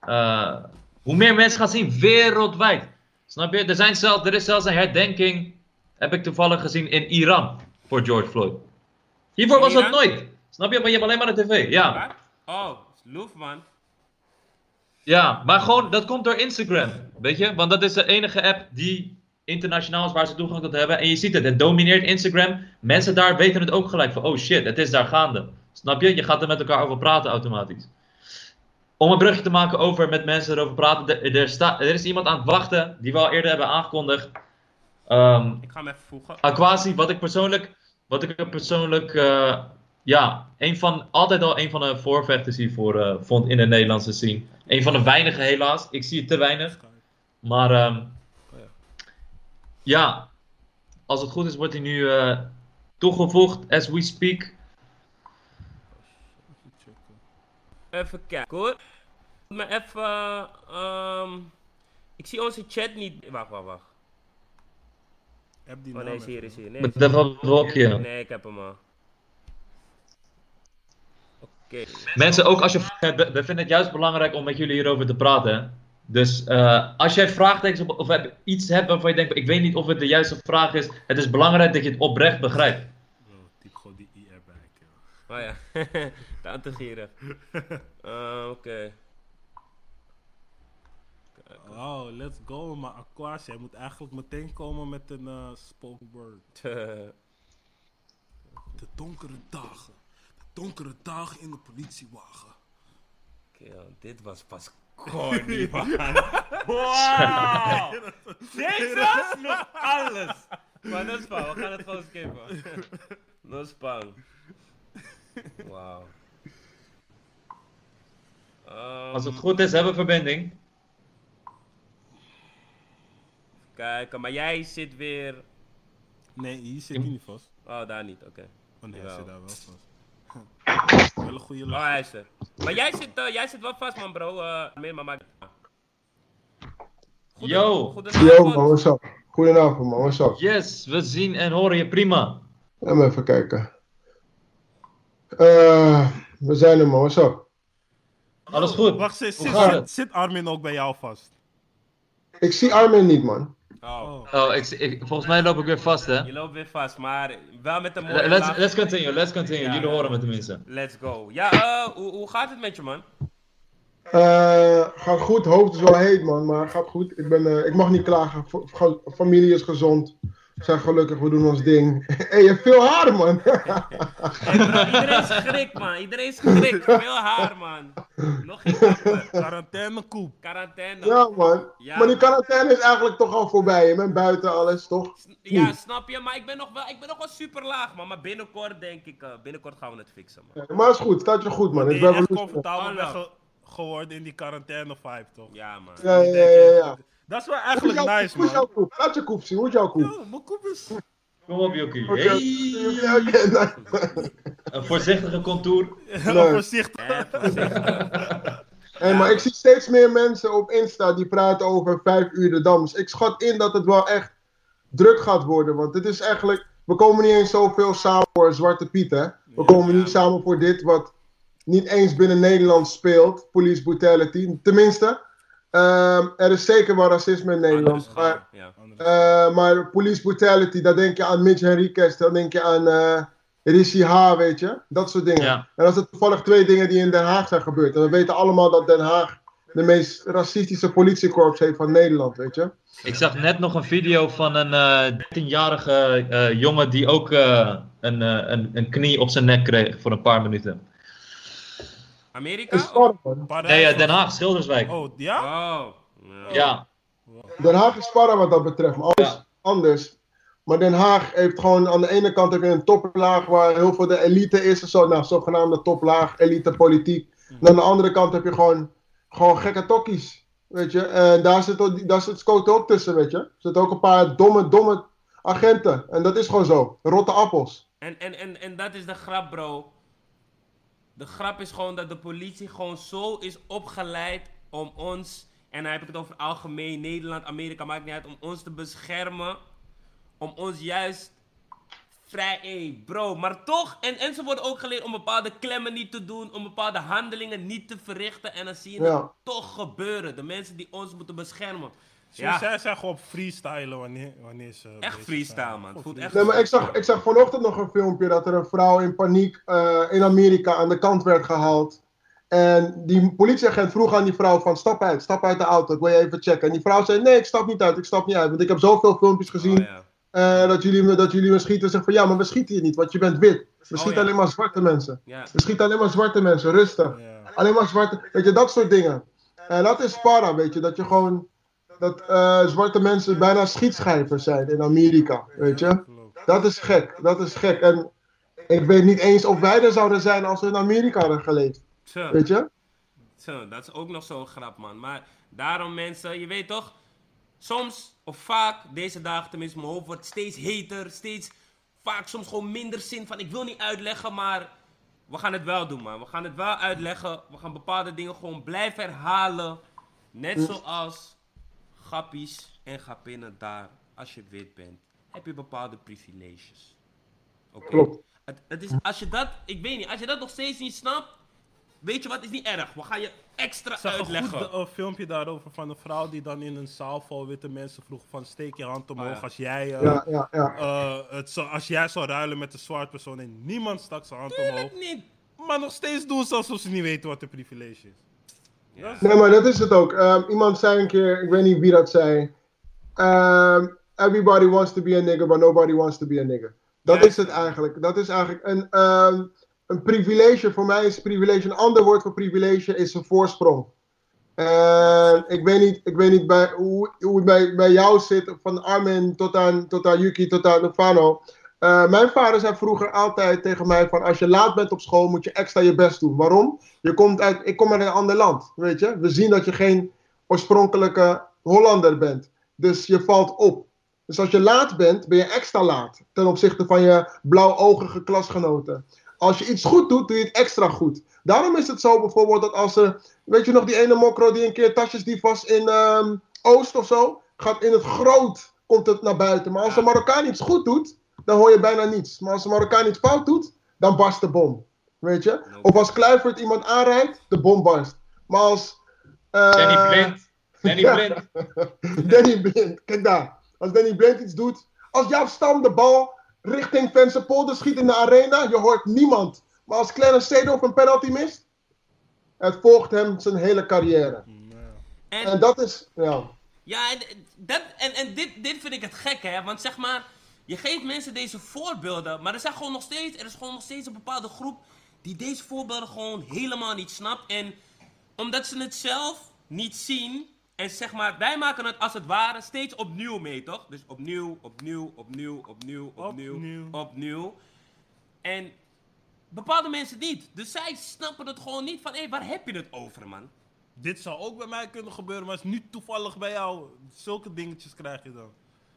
Speaker 3: eh, hoe meer mensen gaan zien wereldwijd. Snap je? Er, zijn zelf, er is zelfs een herdenking, heb ik toevallig gezien, in Iran voor George Floyd. Hiervoor was dat nooit. Snap je? Maar je hebt alleen maar de tv. Ja.
Speaker 1: Oh, loef man.
Speaker 3: Ja, maar gewoon, dat komt door Instagram, weet je? Want dat is de enige app die internationaal is waar ze toegang tot hebben. En je ziet het, het domineert Instagram. Mensen daar weten het ook gelijk van, oh shit, het is daar gaande. Snap je? Je gaat er met elkaar over praten automatisch. Om een brugje te maken over met mensen erover praten. Er, er, sta, er is iemand aan het wachten die we al eerder hebben aangekondigd. Ehm
Speaker 1: Ik ga hem even voegen.
Speaker 3: Aquasi, wat ik persoonlijk, wat ik er persoonlijk, eh, ja, een van, altijd al een van de voorvechters hiervoor eh, vond in de Nederlandse scene. Een van de weinigen helaas, ik zie het te weinig. Maar ehm, ja, als het goed is wordt hij nu eh, toegevoegd as we speak.
Speaker 1: Even kijken hoor. Maar even. ehm ik zie onze chat niet. Wacht, wacht, wacht.
Speaker 2: Heb die
Speaker 1: Oh nee, is hier, is hier. Nee,
Speaker 3: Met dat blokje.
Speaker 1: nee ik heb hem al. Oké.
Speaker 3: Mensen, ook als je hebt, we- vinden het juist belangrijk om met jullie hierover te praten. Dus eh, als jij vraagtekens of iets hebt waarvan je denkt, ik weet niet of het de juiste vraag is, het is belangrijk dat je het oprecht begrijpt.
Speaker 2: Oh, typ gewoon die IR bij.
Speaker 1: Oh ja. Tante gieren. Eh, Oké.
Speaker 2: Oh, let's go. Maar Aquas, jij moet eigenlijk meteen komen met een eh spoken word. De donkere dagen. De donkere dagen in de politiewagen.
Speaker 1: Oké, ja, dit was pas corny, man. Wow! Deze sloeg alles. Maar no spang, we gaan het gewoon skippen. No spang. Wauw. Ehm,
Speaker 3: Als het goed is, hebben we verbinding.
Speaker 1: Kijken, maar jij zit weer...
Speaker 2: Nee, hier zit hij niet vast.
Speaker 1: Oh, daar niet, oké.
Speaker 2: Oh nee, hij zit daar wel vast. Wel een goede
Speaker 1: Oh,
Speaker 2: lach.
Speaker 1: hij is er. Maar jij zit, eh, jij zit wel vast, man, bro. Eh meer, maar maak...
Speaker 3: Yo.
Speaker 1: goedenavond.
Speaker 4: Yo man, what's up? Goedenavond man, what's up?
Speaker 3: Yes, we zien en horen je prima.
Speaker 4: Laat me even kijken. Eh, we zijn er man, what's up?
Speaker 3: Alles goed?
Speaker 2: Wacht, zit, zit, zit Armin ook bij jou vast?
Speaker 4: Ik zie Armin niet man.
Speaker 1: Oh,
Speaker 2: Oh.
Speaker 3: Ik, ik- volgens mij loop ik weer vast, hè?
Speaker 1: je loopt weer vast, maar wel met een mooie
Speaker 3: Let's, let's continue, let's continue.
Speaker 1: Ja.
Speaker 3: Jullie horen me tenminste.
Speaker 1: Let's go. Ja, eh, hoe, hoe gaat het met je, man?
Speaker 4: Eh, gaat goed, hoofd is wel heet man, maar gaat goed. Ik, ben, eh, ik mag niet klagen, Fa- fa- familie is gezond. Zijn gelukkig, we doen ons ding. Hé, je hebt veel haar man.
Speaker 1: Hey, iedereen is schrik, man. Iedereen is schrik. Veel haar, man. Nog geen kapper.
Speaker 2: Quarantainekoep.
Speaker 1: Quarantaine.
Speaker 4: ja man.
Speaker 1: Ja.
Speaker 4: Maar die quarantaine is eigenlijk toch al voorbij. Je bent buiten alles, toch?
Speaker 1: Ja, snap je? Maar ik ben nog wel, ik ben nog wel super laag, man. Maar binnenkort denk ik, eh, binnenkort gaan we het fixen, man.
Speaker 4: Ja, maar is goed, staat je goed man. Ik ben
Speaker 2: echt
Speaker 4: wel-
Speaker 2: comfortabel
Speaker 1: Oh,
Speaker 2: geworden in die quarantaine vibe, toch?
Speaker 1: Ja, man.
Speaker 4: Ja, ja, ja, ja. Ja.
Speaker 2: Dat is wel
Speaker 4: Hoe is
Speaker 2: eigenlijk
Speaker 4: jouw-
Speaker 2: nice,
Speaker 4: hoe is jouw
Speaker 2: man.
Speaker 4: koep? Laat je koep zien, hoe is jouw koep?
Speaker 2: Yo, mijn koep is...
Speaker 3: Kom op, Jokie. Hey.
Speaker 4: nice.
Speaker 3: Een voorzichtige contour.
Speaker 2: Heel voorzichtig.
Speaker 4: Hey, maar ik zie steeds meer mensen op Insta die praten over 5 uur de Dams. Ik schat in dat het wel echt druk gaat worden. Want het is eigenlijk. We komen niet eens zoveel samen voor Zwarte Piet, hè? We komen niet samen voor dit wat niet eens binnen Nederland speelt. Police brutality. Tenminste, ehm, er is zeker wel racisme in Nederland.
Speaker 1: Anders
Speaker 4: Maar,
Speaker 1: ja.
Speaker 4: eh, maar police brutality, daar denk je aan Mitch Henriquez, dan denk je aan eh Rishi H, weet je? Dat soort dingen.
Speaker 3: Ja.
Speaker 4: En dat zijn toevallig twee dingen die in Den Haag zijn gebeurd. En we weten allemaal dat Den Haag de meest racistische politiekorps heeft van Nederland, weet je?
Speaker 3: Ik zag net nog een video van een eh 13-jarige eh, jongen die ook eh, een, een, een knie op zijn nek kreeg voor een paar minuten.
Speaker 1: Amerika?
Speaker 3: Nee, Den Haag, Schilderswijk.
Speaker 2: Oh, ja?
Speaker 1: Oh. Ja.
Speaker 3: Ja,
Speaker 4: Den Haag is spannend wat dat betreft, maar alles
Speaker 3: Ja.
Speaker 4: anders. Maar Den Haag heeft gewoon aan de ene kant heb je een toplaag waar heel veel de elite is, en zo, nou, zogenaamde toplaag, elite politiek. En aan de andere kant heb je gewoon, gewoon gekke tokkies, weet je. En daar zit, ook- daar zit Scoto ook tussen, weet je. Er zitten ook een paar domme, domme agenten. En dat is gewoon zo. Rotte appels.
Speaker 1: En, en, en, en dat is de grap, bro. De grap is gewoon dat de politie gewoon zo is opgeleid om ons, en dan heb ik het over algemeen, Nederland, Amerika, maakt niet uit, om ons te beschermen. Om ons juist vrij, hey, bro. Maar toch, en, en ze worden ook geleerd om bepaalde klemmen niet te doen, om bepaalde handelingen niet te verrichten. En dan zie je
Speaker 4: Ja.
Speaker 1: het toch gebeuren. De mensen die ons moeten beschermen. Ja,
Speaker 2: Zij zijn gewoon freestylen wanneer, wanneer ze. bezig
Speaker 1: freestyle,
Speaker 2: zijn.
Speaker 1: man. Het voelt echt-
Speaker 4: Nee, maar ik zag, ik zag vanochtend nog een filmpje dat er een vrouw in paniek eh, in Amerika aan de kant werd gehaald. En die politieagent vroeg aan die vrouw van stap uit, stap uit de auto, ik wil je even checken. En die vrouw zei nee, ik stap niet uit, ik stap niet uit. Want ik heb zoveel filmpjes gezien
Speaker 1: Oh, ja.
Speaker 4: eh, dat, jullie me, dat jullie me schieten. Zeg van ja, maar we schieten je niet, want je bent wit. We schieten
Speaker 1: ja.
Speaker 4: alleen maar zwarte mensen.
Speaker 1: Ja.
Speaker 4: We schieten alleen maar zwarte mensen, rustig.
Speaker 2: Ja.
Speaker 4: Alleen maar zwarte, weet je, dat soort dingen. En dat is para, weet je, dat je gewoon, dat eh, zwarte mensen bijna schietschijvers zijn in Amerika, weet je. Dat is gek, dat is gek. En ik weet niet eens of wij er zouden zijn als we in Amerika hadden geleefd, weet je.
Speaker 1: Zo, dat is ook nog zo'n grap, man. Maar daarom, mensen, je weet toch, soms of vaak, deze dagen tenminste, mijn hoofd wordt steeds heter, steeds vaak soms gewoon minder zin van, ik wil niet uitleggen, maar we gaan het wel doen, man. We gaan het wel uitleggen, we gaan bepaalde dingen gewoon blijven herhalen. Net zoals grappies en gapinnen daar, als je wit bent, heb je bepaalde privileges. Oké?
Speaker 4: Klopt.
Speaker 1: Het, het is, als je dat, ik weet niet, als je dat nog steeds niet snapt, weet je wat, is niet erg. We gaan je extra
Speaker 2: Ik zag een
Speaker 1: uitleggen.
Speaker 2: goed eh, filmpje daarover van een vrouw die dan in een zaal vol witte mensen vroeg van steek je hand omhoog
Speaker 1: Oh, ja.
Speaker 2: als jij eh,
Speaker 4: Ja, ja, ja.
Speaker 2: eh, het zou- als jij zou ruilen met een zwart persoon en niemand stak zijn hand omhoog.
Speaker 1: Tuurlijk niet.
Speaker 2: Maar nog steeds doen ze alsof ze niet weten wat een privilege is.
Speaker 1: Ja.
Speaker 4: Nee, maar dat is het ook. Ehm, iemand zei een keer, ik weet niet wie dat zei. ehm, everybody wants to be a nigger, but nobody wants to be a nigger. Dat
Speaker 1: Ja.
Speaker 4: is het eigenlijk. Dat is eigenlijk een, ehm, een privilege. Voor mij is privilege, een ander woord voor privilege is een voorsprong. En ik weet niet, ik weet niet bij, hoe, hoe het bij, bij jou zit, van Armin tot aan, tot aan Yuki, tot aan Fano. Eh, mijn vader zei vroeger altijd tegen mij van als je laat bent op school moet je extra je best doen. Waarom? Je komt uit, ik kom uit een ander land, weet je. We zien dat je geen oorspronkelijke Hollander bent. Dus je valt op. Dus als je laat bent, ben je extra laat ten opzichte van je blauwogige klasgenoten. Als je iets goed doet, doe je het extra goed. Daarom is het zo bijvoorbeeld dat als er, weet je nog die ene mokro die een keer tasjesdief was in ehm, Oost of zo, gaat in het groot, komt het naar buiten. Maar als een Marokkaan iets goed doet, dan hoor je bijna niets. Maar als een Marokkaan iets fout doet, dan barst de bom. Weet je? Of als Kluivert iemand aanrijdt, de bom barst. Maar als... eh,
Speaker 3: Danny Blind. Danny. Blind.
Speaker 4: Danny Blind, kijk daar. Als Danny Blind iets doet. Als Jaap Stam de bal richting Vensterpolder schiet in de arena, je hoort niemand. Maar als Clarence Seedorf een penalty mist, het volgt hem zijn hele carrière.
Speaker 1: En,
Speaker 4: En dat is, ja.
Speaker 1: ja, en, dat, en, en dit, dit vind ik het gek, hè. Want zeg maar, je geeft mensen deze voorbeelden, maar er, zijn gewoon nog steeds, er is gewoon nog steeds een bepaalde groep die deze voorbeelden gewoon helemaal niet snapt. En omdat ze het zelf niet zien, en zeg maar, wij maken het als het ware steeds opnieuw mee, toch? Dus opnieuw, opnieuw, opnieuw, opnieuw, opnieuw,
Speaker 2: Opnieuw.
Speaker 1: opnieuw. En bepaalde mensen niet. Dus zij snappen het gewoon niet van, hé, waar heb je het over, man?
Speaker 2: Dit zou ook bij mij kunnen gebeuren, maar het is nu toevallig bij jou. Zulke dingetjes krijg je dan.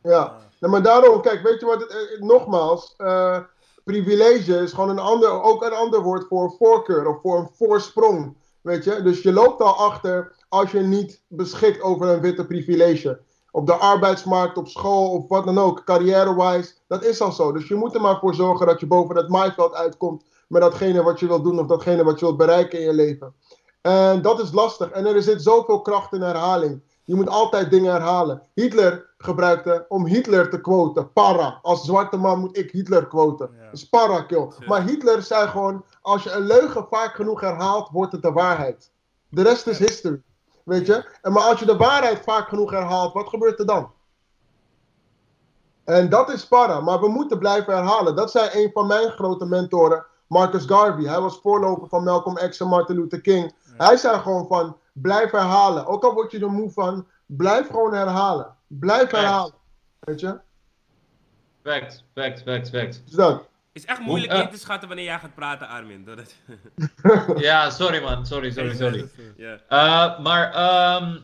Speaker 4: Ja, nou, maar daarom, kijk, weet je wat, het, eh, nogmaals, eh, privilege is gewoon een ander, ook een ander woord voor voorkeur of voor een voorsprong, weet je. Dus je loopt al achter als je niet beschikt over een witte privilege. Op de arbeidsmarkt, op school of wat dan ook, carrière-wise, dat is al zo. Dus je moet er maar voor zorgen dat je boven het maaiveld uitkomt met datgene wat je wilt doen of datgene wat je wilt bereiken in je leven. En dat is lastig. En er zit zoveel kracht in herhaling. Je moet altijd dingen herhalen. Hitler gebruikte om Hitler te quoten. Para. Als zwarte man moet ik Hitler quoten.
Speaker 2: Ja.
Speaker 4: Dat is para, kill. Maar Hitler zei gewoon: als je een leugen vaak genoeg herhaalt, wordt het de waarheid. De rest is history. Weet je? En maar als je de waarheid vaak genoeg herhaalt, wat gebeurt er dan? En dat is para. Maar we moeten blijven herhalen. Dat zei een van mijn grote mentoren, Marcus Garvey. Hij was voorloper van Malcolm X en Martin Luther King. Hij zei gewoon van, blijf herhalen. Ook al word je er moe van, blijf gewoon herhalen. Blijf herhalen. Weet je?
Speaker 3: Fact, fact, fact, fact.
Speaker 4: Dus dat.
Speaker 1: is echt moeilijk
Speaker 3: Hoe-
Speaker 1: in te schatten wanneer jij gaat praten, Armin. Dat
Speaker 3: Ja, sorry man. Sorry, sorry, sorry.
Speaker 1: ja.
Speaker 3: Eh, maar ehm,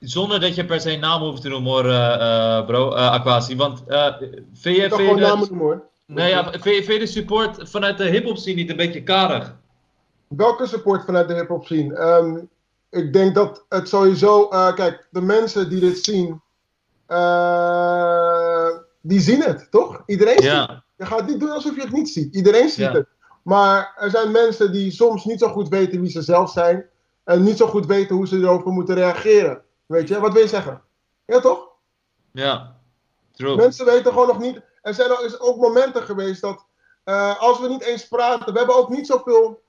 Speaker 3: zonder dat je per se naam hoeft te noemen hoor, eh, eh, bro, eh, Aquasi. Want eh vind je, vind
Speaker 4: namen noemen hoor.
Speaker 3: nee, ja, vind, je, vind je de support vanuit de hip-hop scene niet een beetje karig?
Speaker 4: Welke support vanuit de hip-hop scene? Ehm, ik denk dat het sowieso. eh, kijk, de mensen die dit zien. eh, die zien het, toch? Iedereen ziet het. Je gaat niet doen alsof je het niet ziet. Iedereen ziet
Speaker 3: Ja.
Speaker 4: het. Maar er zijn mensen die soms niet zo goed weten wie ze zelf zijn. En niet zo goed weten hoe ze erover moeten reageren. Weet je, wat wil je zeggen? Ja, toch?
Speaker 3: ja. True.
Speaker 4: Mensen weten gewoon nog niet. Er zijn is ook momenten geweest dat. eh, als we niet eens praten. We hebben ook niet zoveel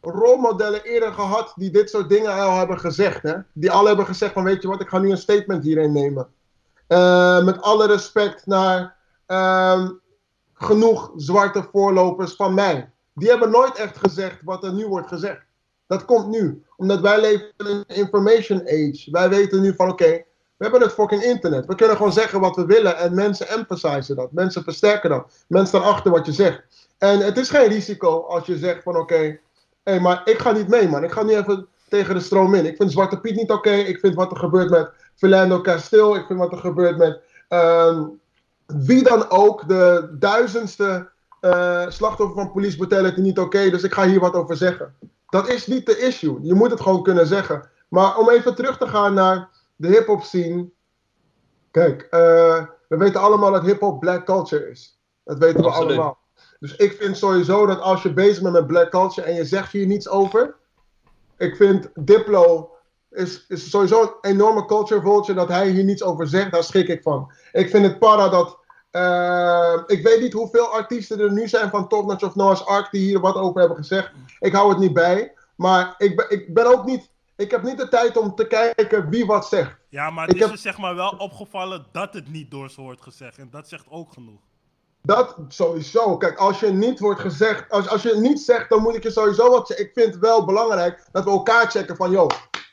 Speaker 4: rolmodellen eerder gehad. die dit soort dingen al hebben gezegd. Hè? Die al hebben gezegd: van weet je wat, ik ga nu een statement hierin nemen. Eh, met alle respect naar. ehm, genoeg zwarte voorlopers van mij. Die hebben nooit echt gezegd wat er nu wordt gezegd. Dat komt nu. Omdat wij leven in een information age. Wij weten nu van oké, we hebben het fucking internet. We kunnen gewoon zeggen wat we willen en mensen emphasizen dat. Mensen versterken dat. Mensen staan achter wat je zegt. En het is geen risico als je zegt van oké, hé, maar ik ga niet mee man. Ik ga nu even tegen de stroom in. Ik vind Zwarte Piet niet oké. Ik vind wat er gebeurt met Philando Castile. Ik vind wat er gebeurt met ehm, wie dan ook. De duizendste eh, slachtoffer van police brutality niet oké. dus ik ga hier wat over zeggen. Dat is niet de issue. Je moet het gewoon kunnen zeggen. Maar om even terug te gaan naar de hip-hop scene. Kijk, eh, we weten allemaal dat hip-hop black culture is. Dat weten we allemaal. Dus ik vind sowieso dat als je bezig bent met black culture en je zegt hier niets over. Ik vind Diplo is, is sowieso een enorme culture vulture. Dat hij hier niets over zegt, daar schrik ik van. Ik vind het para dat. eh, ik weet niet hoeveel artiesten er nu zijn van Top Notch of Noah's Ark die hier wat over hebben gezegd. Ik hou het niet bij. Maar ik ben, ik ben ook niet. Ik heb niet de tijd om te kijken wie wat zegt.
Speaker 2: Ja, maar
Speaker 4: Ik
Speaker 2: het is
Speaker 4: heb-
Speaker 2: zeg maar wel opgevallen dat het niet door ze wordt gezegd. En dat zegt ook genoeg.
Speaker 4: Dat sowieso. Kijk, als je niet wordt gezegd, als, als je niet zegt, dan moet ik je sowieso wat zeggen. Ik vind het wel belangrijk dat we elkaar checken van, yo,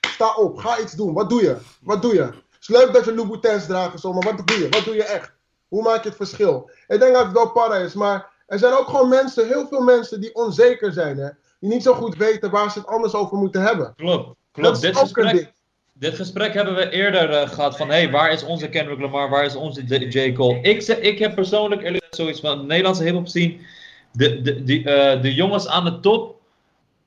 Speaker 4: sta op, ga iets doen. Wat doe je? Wat doe je? Het is leuk dat je Louboutins draagt zo, maar wat doe je? Wat doe je echt? Hoe maak je het verschil? Ik denk dat het wel para is, maar er zijn ook gewoon mensen, heel veel mensen die onzeker zijn, hè. Die niet zo goed weten waar ze het anders over moeten hebben.
Speaker 3: Klopt.
Speaker 4: Dat
Speaker 3: Klopt.
Speaker 4: is
Speaker 3: Dit
Speaker 4: ook
Speaker 3: gesprek. Dit gesprek hebben we eerder eh, gehad van, hey, waar is onze Kendrick Lamar, waar is onze J. Cole? Ik, ik heb persoonlijk eerlijk zoiets van, de Nederlandse hip-hop scene, de, de, die, eh, de jongens aan de top,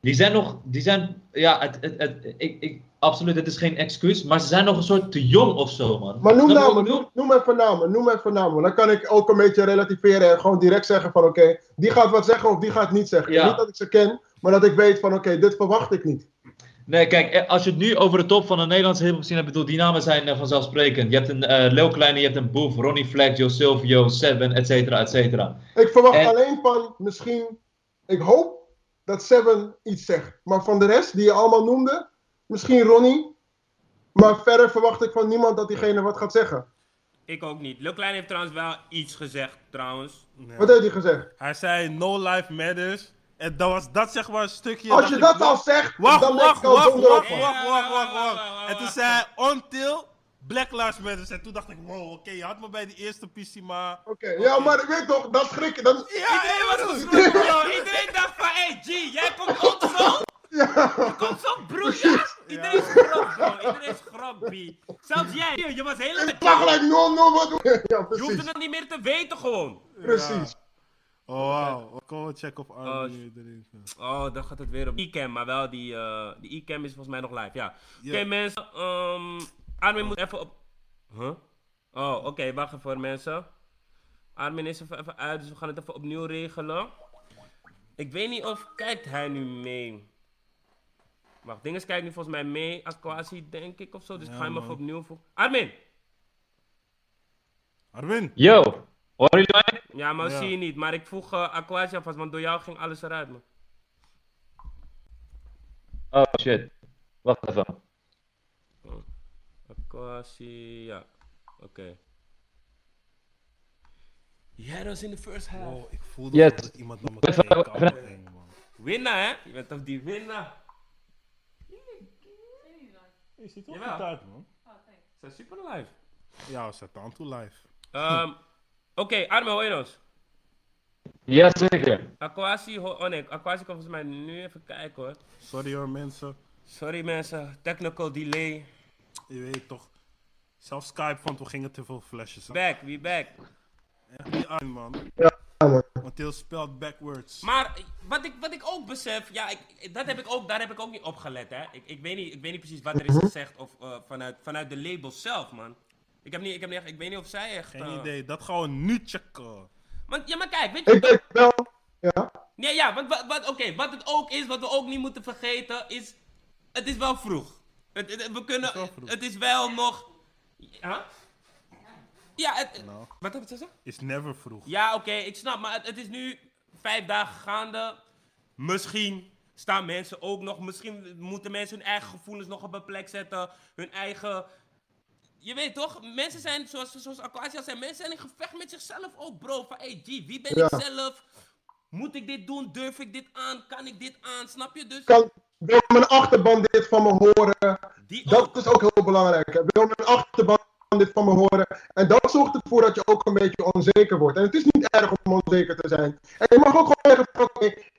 Speaker 3: die zijn nog, die zijn, ja, het, het, het, ik, ik, absoluut, het is geen excuus, maar ze zijn nog een soort te jong of zo, man.
Speaker 4: Maar noem namen, noem, noem even namen, noem even namen. Dan kan ik ook een beetje relativeren en gewoon direct zeggen van oké, die gaat wat zeggen of die gaat niet zeggen.
Speaker 3: Ja.
Speaker 4: Niet dat ik ze ken, maar dat ik weet van oké, dit verwacht ik niet.
Speaker 3: Nee, kijk, eh, als je het nu over de top van de Nederlandse hip-hop scene hebt, bedoel, die namen zijn eh, vanzelfsprekend. Je hebt een eh Lil Kleine, je hebt een Boef, Ronnie Flex, Joe Silvio, Seven, et cetera, et cetera.
Speaker 4: Ik verwacht
Speaker 3: En-
Speaker 4: alleen van misschien, ik hoop dat Seven iets zegt. Maar van de rest die je allemaal noemde, misschien Ronnie. Maar verder verwacht ik van niemand dat diegene wat gaat zeggen.
Speaker 1: Ik ook niet. Lil Klein heeft trouwens wel iets gezegd, trouwens.
Speaker 4: Wat heeft hij gezegd?
Speaker 2: Hij zei no life matters. En dat was dat zeg maar een stukje.
Speaker 4: Als
Speaker 2: dacht
Speaker 4: je dat al zegt,
Speaker 2: Wacht,
Speaker 4: dan
Speaker 2: wacht,
Speaker 4: ik al
Speaker 2: wacht, wacht, wacht, wacht, wacht,
Speaker 1: wacht,
Speaker 2: En toen zei hij until Black Lives Matter. En toen dacht ik, wow, oké, je had me bij die eerste PC, maar...
Speaker 4: Oké, ja, maar ik weet toch, dat schrik je.
Speaker 2: Ja,
Speaker 1: Iedereen was geschrokken, bro. Iedereen dacht van, hey G, jij komt ook zo?
Speaker 4: ja.
Speaker 1: Komt zo, broer. Iedereen schrok, bro. Iedereen schrok, B. Zelfs jij, je was helemaal...
Speaker 4: Ik lag gelijk 0-0, wat doe je? Ja,
Speaker 1: Je hoefde
Speaker 4: precies.
Speaker 1: het niet meer te weten, gewoon.
Speaker 4: Precies.
Speaker 2: Oh, wauw. Kom checken of Armin
Speaker 1: Oh,
Speaker 2: nu erin is.
Speaker 1: Oh, dan gaat het weer op e-cam, maar wel die, eh die e-cam is volgens mij nog live, ja. Oké mensen, um, Armin moet even op... Huh? Oh, oké, wacht even voor mensen. Armin is even, even uit, dus we gaan het even opnieuw regelen. Ik weet niet of kijkt hij nu mee. Wacht, Dinges kijkt nu volgens mij mee, Aquasi denk ik of zo, dus ik ga hem even opnieuw voegen. Armin!
Speaker 2: Armin!
Speaker 3: Yo, horen jullie mij?
Speaker 1: Ja, maar
Speaker 2: Ja.
Speaker 1: zie je niet, maar ik voeg uh, Aquasi alvast, want door jou ging alles eruit, man.
Speaker 3: Oh shit. Wacht even.
Speaker 1: Aquasi, ja. Oké. Yeah, dat was in de first half.
Speaker 2: Oh, ik voelde
Speaker 3: Yes.
Speaker 2: dat iemand naar me keek. man.
Speaker 1: Winnaar, hè? Je bent toch die winnaar?
Speaker 2: Je ziet er
Speaker 1: Jawel.
Speaker 2: goed uit, man.
Speaker 1: Ze zijn super live.
Speaker 2: Ja, we zetten aan toe live.
Speaker 1: Ehm, Oké, Arme, hoor je ons?
Speaker 3: Jazeker.
Speaker 1: Aquasi, ho- oh nee, Aquasi kan volgens mij nu even kijken hoor.
Speaker 2: Sorry hoor, mensen.
Speaker 1: Sorry mensen, technical delay.
Speaker 2: Je weet toch. Zelfs Skype vond we gingen te veel flashes aan.
Speaker 1: Back, we back.
Speaker 2: Echt niet aan, man.
Speaker 4: Ja, man.
Speaker 2: Want heel spelled backwards.
Speaker 1: Maar wat ik, wat ik ook besef, ja, ik, dat heb ik ook, daar heb ik ook niet op gelet, hè. Ik, ik, weet, niet, ik weet niet precies wat er is gezegd of, eh, vanuit, vanuit de label zelf, man. Ik heb niet, ik, heb niet, ik weet niet of zij echt...
Speaker 2: Geen
Speaker 1: eh,
Speaker 2: idee, dat gaan we nu checken.
Speaker 1: Want, ja, maar kijk, weet je...
Speaker 4: Ik denk wel. Ja.
Speaker 1: Nee, ja, want wat, wat, oké, wat het ook is, wat we ook niet moeten vergeten, is... Het is wel vroeg. Het, het- we kunnen...
Speaker 2: Het is wel vroeg.
Speaker 1: Het is wel nog... Ja? Ja, het...
Speaker 2: Nou,
Speaker 1: Wat heb je gezegd?
Speaker 2: is never vroeg.
Speaker 1: Ja, oké, ik snap, maar het, het is nu vijf dagen gaande. Misschien staan mensen ook nog, misschien moeten mensen hun eigen gevoelens nog op een plek zetten. Hun eigen. Je weet toch, mensen zijn, zoals, zoals Aquasia zei, mensen zijn in gevecht met zichzelf ook, bro. Van, hey, G, wie ben
Speaker 4: Ja.
Speaker 1: ik zelf? Moet ik dit doen? Durf ik dit aan? Kan ik dit aan? Snap je? Dus
Speaker 4: Kan, wil mijn achterban dit van me horen?
Speaker 1: die
Speaker 4: Dat
Speaker 1: ook.
Speaker 4: is ook heel belangrijk. Hè. Wil mijn achterban dit van me horen? En dat zorgt ervoor dat je ook een beetje onzeker wordt. En het is niet erg om onzeker te zijn. En je mag ook gewoon zeggen: ik,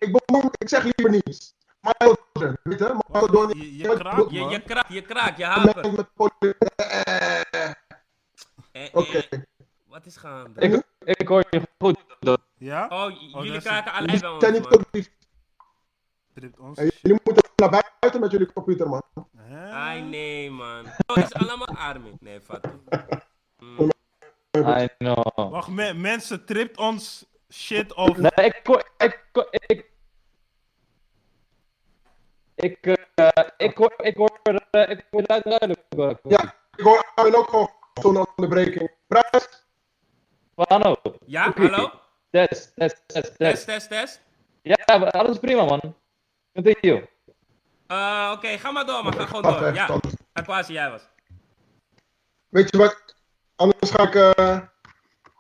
Speaker 4: ik zeg liever niets. Maar weet je, door
Speaker 2: Je, je kraakt,
Speaker 1: Je, je kraakt, je kraakt, je hapert.
Speaker 4: met. Eh,
Speaker 1: Eh, eh,
Speaker 4: Oké.
Speaker 1: Wat is gaande?
Speaker 3: Ik, ik hoor je goed. Dat-
Speaker 2: Ja?
Speaker 1: Oh, j- jullie kraken
Speaker 4: Jullie
Speaker 1: allebei bij
Speaker 4: zijn
Speaker 1: ons,
Speaker 4: niet
Speaker 2: ons.
Speaker 4: Jullie moeten naar buiten met jullie computer, man.
Speaker 1: Ai, nee, man. Oh, het is allemaal Armin. Nee, vat. Mm.
Speaker 3: I know.
Speaker 2: Wacht, me- mensen tript ons shit of...
Speaker 3: Nee, ik hoor, ik, hoor- ik, ik, eh, ik hoor, ik hoor, eh, ik hoor duidelijk. ik.
Speaker 4: Ja, ik hoor Armin ook gewoon zonder onderbreking. Prijs?
Speaker 3: Hallo.
Speaker 1: Ja, hallo?
Speaker 3: Test, test, test,
Speaker 1: Test,
Speaker 3: test.
Speaker 1: test, test.
Speaker 3: Ja, alles is prima, man. Continue.
Speaker 1: Eh, Oké, ga maar door, man. Ga gewoon door. Ja. Aquasi, jij was.
Speaker 4: Weet je wat? Anders ga ik.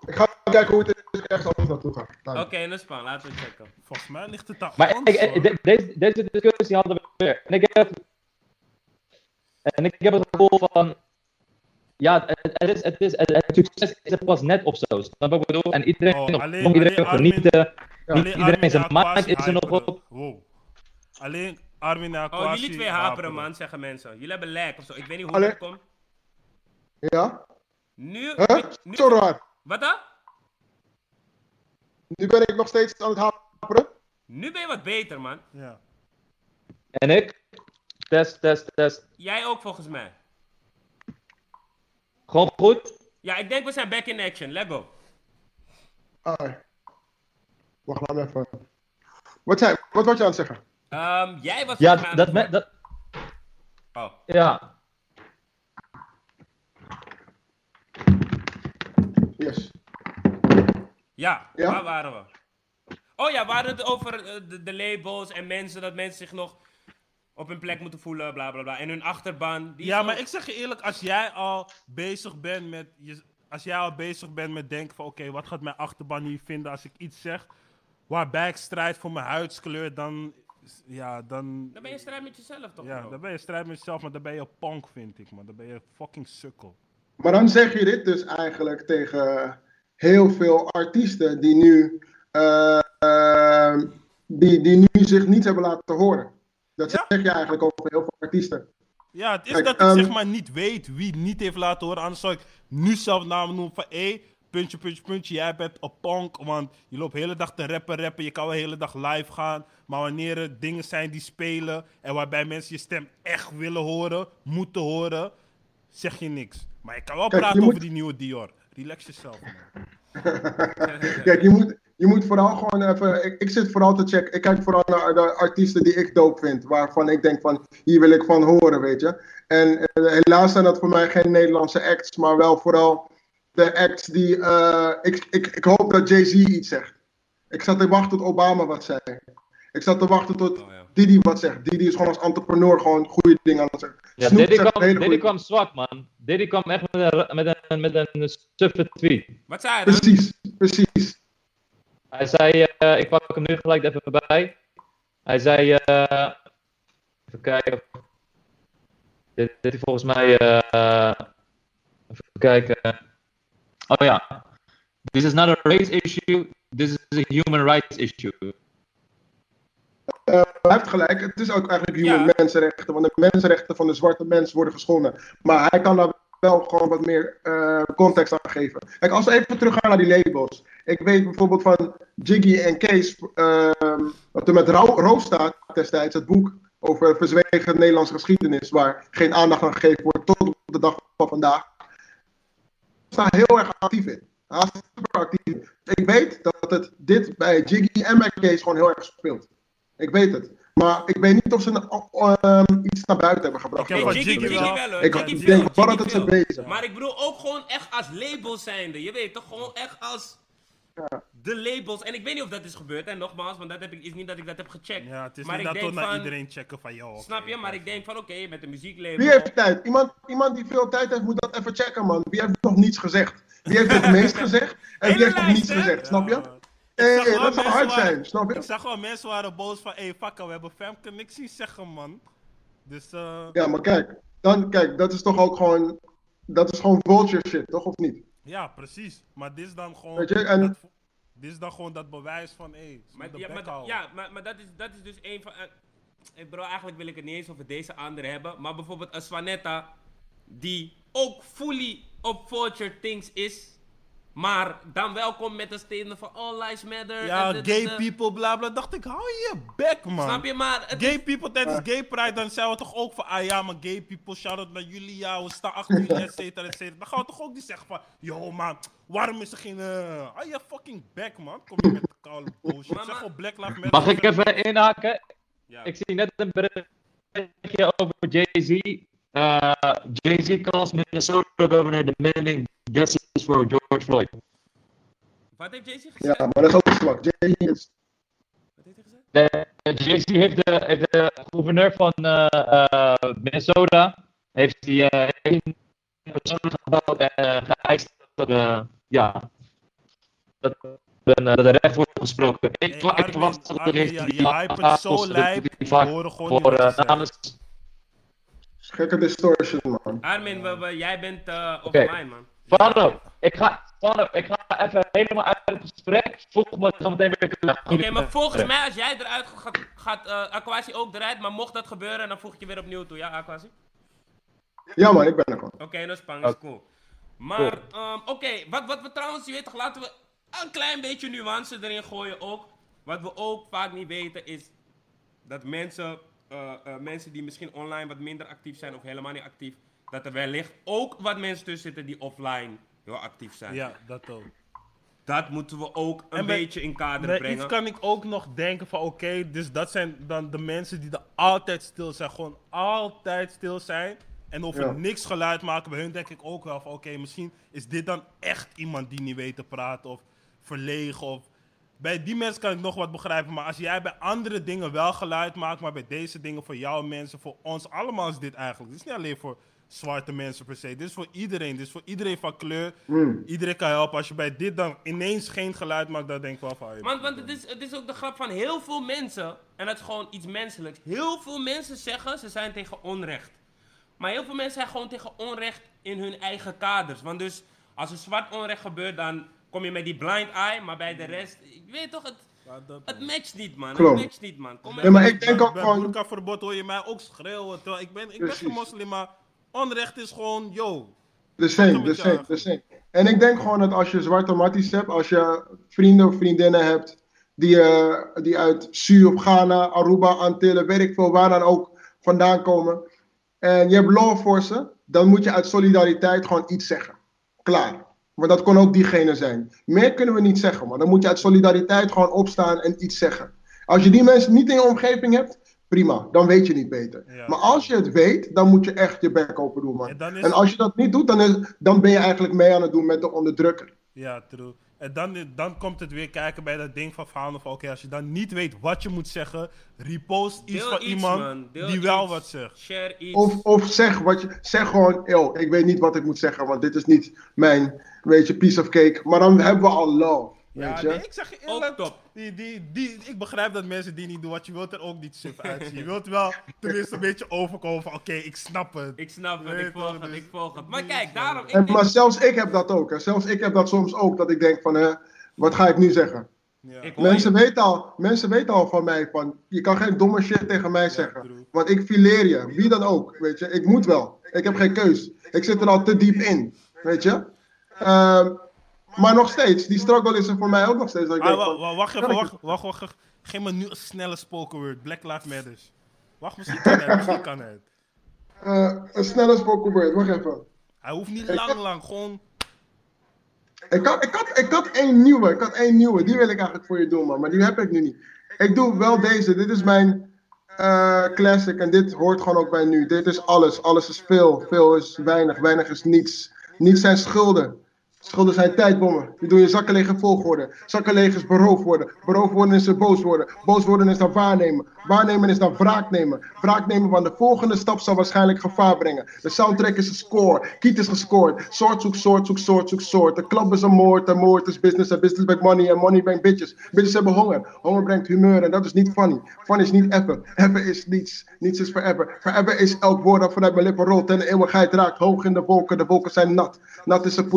Speaker 4: Ik ga kijken hoe het is ergens anders naartoe ga. Nou,
Speaker 1: Oké, dat is spannend. Laten we checken.
Speaker 2: Volgens mij ligt het aan
Speaker 3: Maar ik, de- deze, deze discussie hadden we weer. En ik heb, en ik heb het gevoel van, ja, het, het, is, het, is, het, het succes is er pas net of zo. Snap ik bedoel? En iedereen,
Speaker 2: Oh,
Speaker 3: nog,
Speaker 2: alleen-
Speaker 3: iedereen
Speaker 2: alleen Armin-
Speaker 3: genieten.
Speaker 2: Alleen
Speaker 3: Niet iedereen zijn
Speaker 2: Aquasi
Speaker 3: is er nog op.
Speaker 2: Wow. Alleen Armin en
Speaker 1: Oh,
Speaker 2: Aquasi
Speaker 1: jullie twee haperen, man, zeggen mensen. Jullie hebben lag of zo. Ik weet niet hoe dat komt.
Speaker 4: Ja?
Speaker 1: Nu,
Speaker 4: Huh?
Speaker 1: nu-
Speaker 4: Zo raar.
Speaker 1: Wat dan?
Speaker 4: Nu ben ik nog steeds aan het haperen.
Speaker 1: Nu ben je wat beter, man.
Speaker 2: Ja.
Speaker 3: En ik, test, test, test.
Speaker 1: Jij ook, volgens mij.
Speaker 3: Gewoon goed.
Speaker 1: Ja, ik denk we zijn back in action. Let go.
Speaker 4: Ah. Wacht, laat me even. Wat, zei, wat was je aan het zeggen?
Speaker 1: Ehm, jij was
Speaker 3: Ja, dat,
Speaker 1: het
Speaker 3: me, dat.
Speaker 1: Oh.
Speaker 3: ja.
Speaker 4: Yes.
Speaker 1: Ja,
Speaker 4: Ja?
Speaker 1: waar waren we? Oh ja, we hadden het over eh, de, de labels en mensen, dat mensen zich nog op hun plek moeten voelen, bla bla bla. En hun achterban. Die
Speaker 2: Ja,
Speaker 1: ook-
Speaker 2: maar ik zeg je eerlijk, als jij al bezig bent met, je, als jij al bezig bent met denken van, oké, wat gaat mijn achterban hier vinden als ik iets zeg, waarbij ik strijd voor mijn huidskleur, dan, ja, dan,
Speaker 1: Dan ben je strijd met jezelf toch?
Speaker 2: ja,
Speaker 1: bro?
Speaker 2: dan ben je strijd met jezelf, maar dan ben je punk, vind ik, man. Dan ben je fucking sukkel.
Speaker 4: Maar dan zeg je dit dus eigenlijk tegen heel veel artiesten die nu, eh, die, die nu zich niet hebben laten horen. Dat
Speaker 2: Ja.
Speaker 4: zeg je eigenlijk over heel veel artiesten.
Speaker 2: Ja, het is
Speaker 4: Kijk,
Speaker 2: dat ik
Speaker 4: ehm,
Speaker 2: zeg maar niet weet wie niet heeft laten horen. Anders zou ik nu zelf namen noemen van hé, puntje, puntje, puntje, jij bent een punk. Want je loopt de hele dag te rappen, rappen. Je kan wel de hele dag live gaan. Maar wanneer er dingen zijn die spelen en waarbij mensen je stem echt willen horen, moeten horen, zeg je niks. Maar ik kan wel
Speaker 4: Kijk,
Speaker 2: praten over
Speaker 4: moet-
Speaker 2: die nieuwe Dior. Relax jezelf, man.
Speaker 4: Kijk, je moet, je moet vooral gewoon even. Ik, ik zit vooral te checken. Ik kijk vooral naar de artiesten die ik dope vind. Waarvan ik denk van hier wil ik van horen, weet je. En eh, helaas zijn dat voor mij geen Nederlandse acts, maar wel vooral de acts die. eh, ik, ik, ik hoop dat Jay-Z iets zegt. Ik zat te wachten tot Obama wat zei. Ik zat te wachten tot
Speaker 1: Oh, ja.
Speaker 4: Didi wat zegt. Didi is gewoon als entrepreneur gewoon goede dingen aan het zeggen.
Speaker 3: Ja,
Speaker 4: Snoop
Speaker 3: Diddy kwam,
Speaker 4: hele
Speaker 3: Diddy
Speaker 4: goede-
Speaker 3: kwam zwak, man. Diddy kwam echt met een, met een, met een suffe tweet.
Speaker 1: Wat zei je dan?
Speaker 4: Precies, precies.
Speaker 3: Hij zei, eh, ik pak hem nu gelijk even bij. Hij zei, eh, even kijken. Dit, dit is volgens mij, eh, even kijken. Oh ja. This is not a race issue, this is a human rights issue.
Speaker 4: Eh, hij heeft gelijk. Het is ook eigenlijk human
Speaker 1: Ja.
Speaker 4: mensenrechten. Want de mensenrechten van de zwarte mens worden geschonden. Maar hij kan daar wel gewoon wat meer eh, context aan geven. Kijk, als we even teruggaan naar die labels. Ik weet bijvoorbeeld van Jiggy en Kees. ehm wat er met Ro Roof staat destijds. Het boek over verzwegen Nederlandse geschiedenis. Waar geen aandacht aan gegeven wordt tot op de dag van vandaag. daar heel erg actief in. Is super actief. Ik weet dat het dit bij Jiggy en bij Kees gewoon heel erg speelt. Ik weet het. Maar ik weet niet of ze uh, um, iets naar buiten hebben gebracht.
Speaker 2: Ik
Speaker 1: Jiggy,
Speaker 2: Jiggy
Speaker 1: Jiggy
Speaker 2: wel.
Speaker 1: hoor.
Speaker 4: Ik
Speaker 1: Jiggy
Speaker 4: denk wel dat het ze bezig.
Speaker 1: Maar ik bedoel ook gewoon echt als label zijnde. Je weet toch gewoon echt als de labels. En ik weet niet of dat is gebeurd. En nogmaals, want dat heb ik, is niet dat ik dat heb gecheckt.
Speaker 2: Ja, het is
Speaker 1: maar
Speaker 2: niet
Speaker 1: ik
Speaker 2: dat we
Speaker 1: denk
Speaker 2: naar
Speaker 1: van,
Speaker 2: iedereen checken van, joh. oké,
Speaker 1: Snap je? Maar ik denk van oké, met een muzieklabel.
Speaker 4: Wie heeft tijd? Iemand, iemand die veel tijd heeft, moet dat even checken, man. Wie heeft nog niets gezegd? Wie heeft het meest gezegd? En wie heeft nog niets gezegd? Snap je? Hey, dat zou hard
Speaker 2: waren-
Speaker 4: zijn, snap
Speaker 2: Ik
Speaker 4: je?
Speaker 2: zag wel mensen waren boos van, hey, fuck, we hebben Femke niks zien zeggen, man. Dus, eh
Speaker 4: Ja, maar kijk, dan, kijk, dat is toch ook gewoon, dat is gewoon vulture shit, toch? Of niet?
Speaker 2: ja, precies. Maar dit is dan gewoon,
Speaker 4: Weet je, en-
Speaker 2: dat, dit is dan gewoon dat bewijs van, hé,
Speaker 1: Maar,
Speaker 2: hey, de
Speaker 1: ja, maar, ja, maar, maar dat, is, dat is dus een van. eh, ik bro, eigenlijk wil ik het niet eens over deze andere hebben. Maar bijvoorbeeld een Swanetta, die ook fully op Vulture Things is. Maar dan wel komt met een statement van All Lives Matter.
Speaker 2: Ja,
Speaker 1: en dit,
Speaker 2: gay people, bla bla. Dacht ik, hou je bek, man.
Speaker 1: Snap je, maar. Het
Speaker 2: Gay people tijdens gay pride, dan zijn we toch ook van, ah ja, maar gay people, shout-out naar jullie, ja, we staan achter jullie, et cetera, et cetera. Dan gaan we toch ook niet zeggen van, yo man, waarom is er geen, eh, ah je fucking back man, kom je met de koude bullshit.
Speaker 1: Maar-
Speaker 2: Zeg gewoon Black Lives Matter.
Speaker 3: Mag ik even inhaken?
Speaker 1: Ja.
Speaker 3: Ik zie net een berichtje over Jay-Z. Uh, Jay-Z calls Minnesota governor demanding for George Floyd.
Speaker 1: Wat heeft Jay-Z
Speaker 4: Ja,
Speaker 1: gezegd?
Speaker 4: maar dat is ook zwak. Jay is,
Speaker 1: Wat heeft hij gezegd?
Speaker 3: De, Jay-Z heeft de, heeft de gouverneur van eh, eh, Minnesota heeft die eh, één persoon gebeld en eh, geëist dat, ja, dat, een, dat er recht wordt gesproken. Ik,
Speaker 2: Hey,
Speaker 3: ik verwacht dat er
Speaker 2: ja,
Speaker 3: die
Speaker 2: je hype het zo lijp, gewoon
Speaker 3: voor namens
Speaker 4: gekke distortion, man.
Speaker 1: Armin, we, we- jij bent eh
Speaker 3: Oké.
Speaker 1: offline, man.
Speaker 3: Pano, ik ga, ik ga even helemaal uit het gesprek. Voeg me zo meteen weer terug.
Speaker 1: Oké, maar volgens mij, als jij eruit gaat, gaat eh, Aquasi ook eruit. Maar mocht dat gebeuren, dan voeg ik je weer opnieuw toe. Ja, Aquasi?
Speaker 4: Ja, man, ik ben er gewoon.
Speaker 1: Oké, dat is dat is cool. Maar, ehm, oké, wat, wat we trouwens, je weet toch, laten we een klein beetje nuance erin gooien ook. Wat we ook vaak niet weten is dat mensen, eh, eh, mensen die misschien online wat minder actief zijn of helemaal niet actief, dat er wellicht ook wat mensen tussen zitten die offline heel actief zijn.
Speaker 2: Ja, dat ook.
Speaker 1: Dat moeten we ook een beetje in kader
Speaker 2: Bij
Speaker 1: brengen.
Speaker 2: iets kan ik ook nog denken van oké, dus dat zijn dan de mensen die er altijd stil zijn. Gewoon altijd stil zijn. En over
Speaker 4: Ja.
Speaker 2: niks geluid maken. Bij hun denk ik ook wel van oké, misschien is dit dan echt iemand die niet weet te praten of verlegen. Of... Bij die mensen kan ik nog wat begrijpen. Maar als jij bij andere dingen wel geluid maakt, maar bij deze dingen voor jouw mensen, voor ons allemaal is dit eigenlijk. Dit is niet alleen voor zwarte mensen per se. Dit is voor iedereen. Dit is voor iedereen van kleur.
Speaker 4: Mm.
Speaker 2: Iedereen kan helpen. Als je bij dit dan ineens geen geluid maakt, dan denk ik wel van... hey,
Speaker 1: Want, want het, is, het is ook de grap van heel veel mensen, en dat is gewoon iets menselijks. Heel veel mensen zeggen ze zijn tegen onrecht. Maar heel veel mensen zijn gewoon tegen onrecht in hun eigen kaders. Want dus als er zwart onrecht gebeurt, dan kom je met die blind eye. Maar bij de rest, ik weet toch, het, het matcht niet, man.
Speaker 4: Klopt.
Speaker 1: Het matcht niet, man. Kom
Speaker 4: Ja, maar
Speaker 1: even-
Speaker 4: ik denk ook
Speaker 2: bij
Speaker 4: gewoon...
Speaker 2: burkaverbod hoor je mij ook schreeuwen. Terwijl ik ben, ik ben geen moslim, maar onrecht is gewoon, yo.
Speaker 4: De same, de same, de same. En ik denk gewoon dat als je zwarte matties hebt, als je vrienden of vriendinnen hebt die, eh, die uit Su of Ghana, Aruba, Antillen, weet ik veel waar dan ook vandaan komen. En je hebt love voor ze, dan moet je uit solidariteit gewoon iets zeggen. Klaar. Want dat kon ook diegene zijn. Meer kunnen we niet zeggen, maar dan moet je uit solidariteit gewoon opstaan en iets zeggen. Als je die mensen niet in je omgeving hebt, prima, dan weet je niet beter.
Speaker 2: Ja.
Speaker 4: Maar als je het weet, dan moet je echt je bek open doen, man.
Speaker 2: En dan is-
Speaker 4: En als je dat niet doet, dan, is, dan ben je eigenlijk mee aan het doen met de onderdrukker.
Speaker 2: Ja, true. En dan, dan komt het weer kijken bij dat ding van verhalen van, oké, als je dan niet weet wat je moet zeggen, repost iets
Speaker 1: Deel
Speaker 2: van
Speaker 1: iets,
Speaker 2: iemand die wel wat zegt.
Speaker 1: Share iets.
Speaker 4: Of, of zeg wat je. Zeg gewoon, yo, ik weet niet wat ik moet zeggen, want dit is niet mijn, weet je, piece of cake. Maar dan hebben we al love.
Speaker 2: Ja,
Speaker 4: Weet je?
Speaker 2: nee, ik zeg je eerlijk,
Speaker 1: Ook top.
Speaker 2: Die, die, die, ik begrijp dat mensen die niet doen, want je wilt er ook niet suf uitzien. Je wilt wel tenminste een beetje overkomen van, oké, ik snap het.
Speaker 1: Ik snap het,
Speaker 2: Weet
Speaker 1: ik volg het,
Speaker 2: dus
Speaker 1: ik volg het. Maar kijk, daarom... Ik,
Speaker 4: En, maar zelfs ik heb dat ook. Hè. Zelfs ik heb dat soms ook, dat ik denk van, hè, wat ga ik nu zeggen?
Speaker 2: Ja.
Speaker 4: Mensen weten, al, mensen weten al van mij van, je kan geen domme shit tegen mij zeggen.
Speaker 2: true.
Speaker 4: Want ik fileer je, wie dan ook, weet je. Ik moet wel. Ik heb geen keus. Ik zit er al te diep in, weet je. Ehm, maar nog steeds, die struggle is er voor mij ook nog steeds. Dat ik
Speaker 2: Ah,
Speaker 4: denk van,
Speaker 2: wacht even, wacht, wacht, wacht, wacht. Geef me nu een snelle spoken word. Black Lives Matters. Wacht, misschien kan het, misschien kan het.
Speaker 4: eh, een snelle spoken word, wacht even.
Speaker 2: Hij hoeft niet lang, lang, gewoon
Speaker 4: Ik had, ik, had, ik had één nieuwe. Ik had één nieuwe. Die wil ik eigenlijk voor je doen, man. Maar die heb ik nu niet. Ik doe wel deze. Dit is mijn uh, classic. En dit hoort gewoon ook bij nu. Dit is alles. Alles is veel. Veel is weinig. Weinig is niets. Niets zijn schulden. Schulden zijn tijdbommen. Die doen je zakken leeg volgorde. Zakken leeg is beroofd worden. Beroofd worden is boos worden. Boos worden is dan waarnemen. Waarnemen is dan wraak nemen. Wraak nemen, want de volgende stap zal waarschijnlijk gevaar brengen. De soundtrack is een score. Kiet is gescoord. Soort zoek soort zoek soort zoek soort. De club is een moord. De moord is business. En business brengt money. En money brengt bitches. Bitches hebben honger. Honger brengt humeur. En dat is niet funny. Fun is niet ever. Ever is niets. Niets is forever. Forever is elk woord dat vanuit mijn lippen rolt. En de eeuwigheid raakt. Hoog in de wolken. De wolken zijn nat. Nat is een.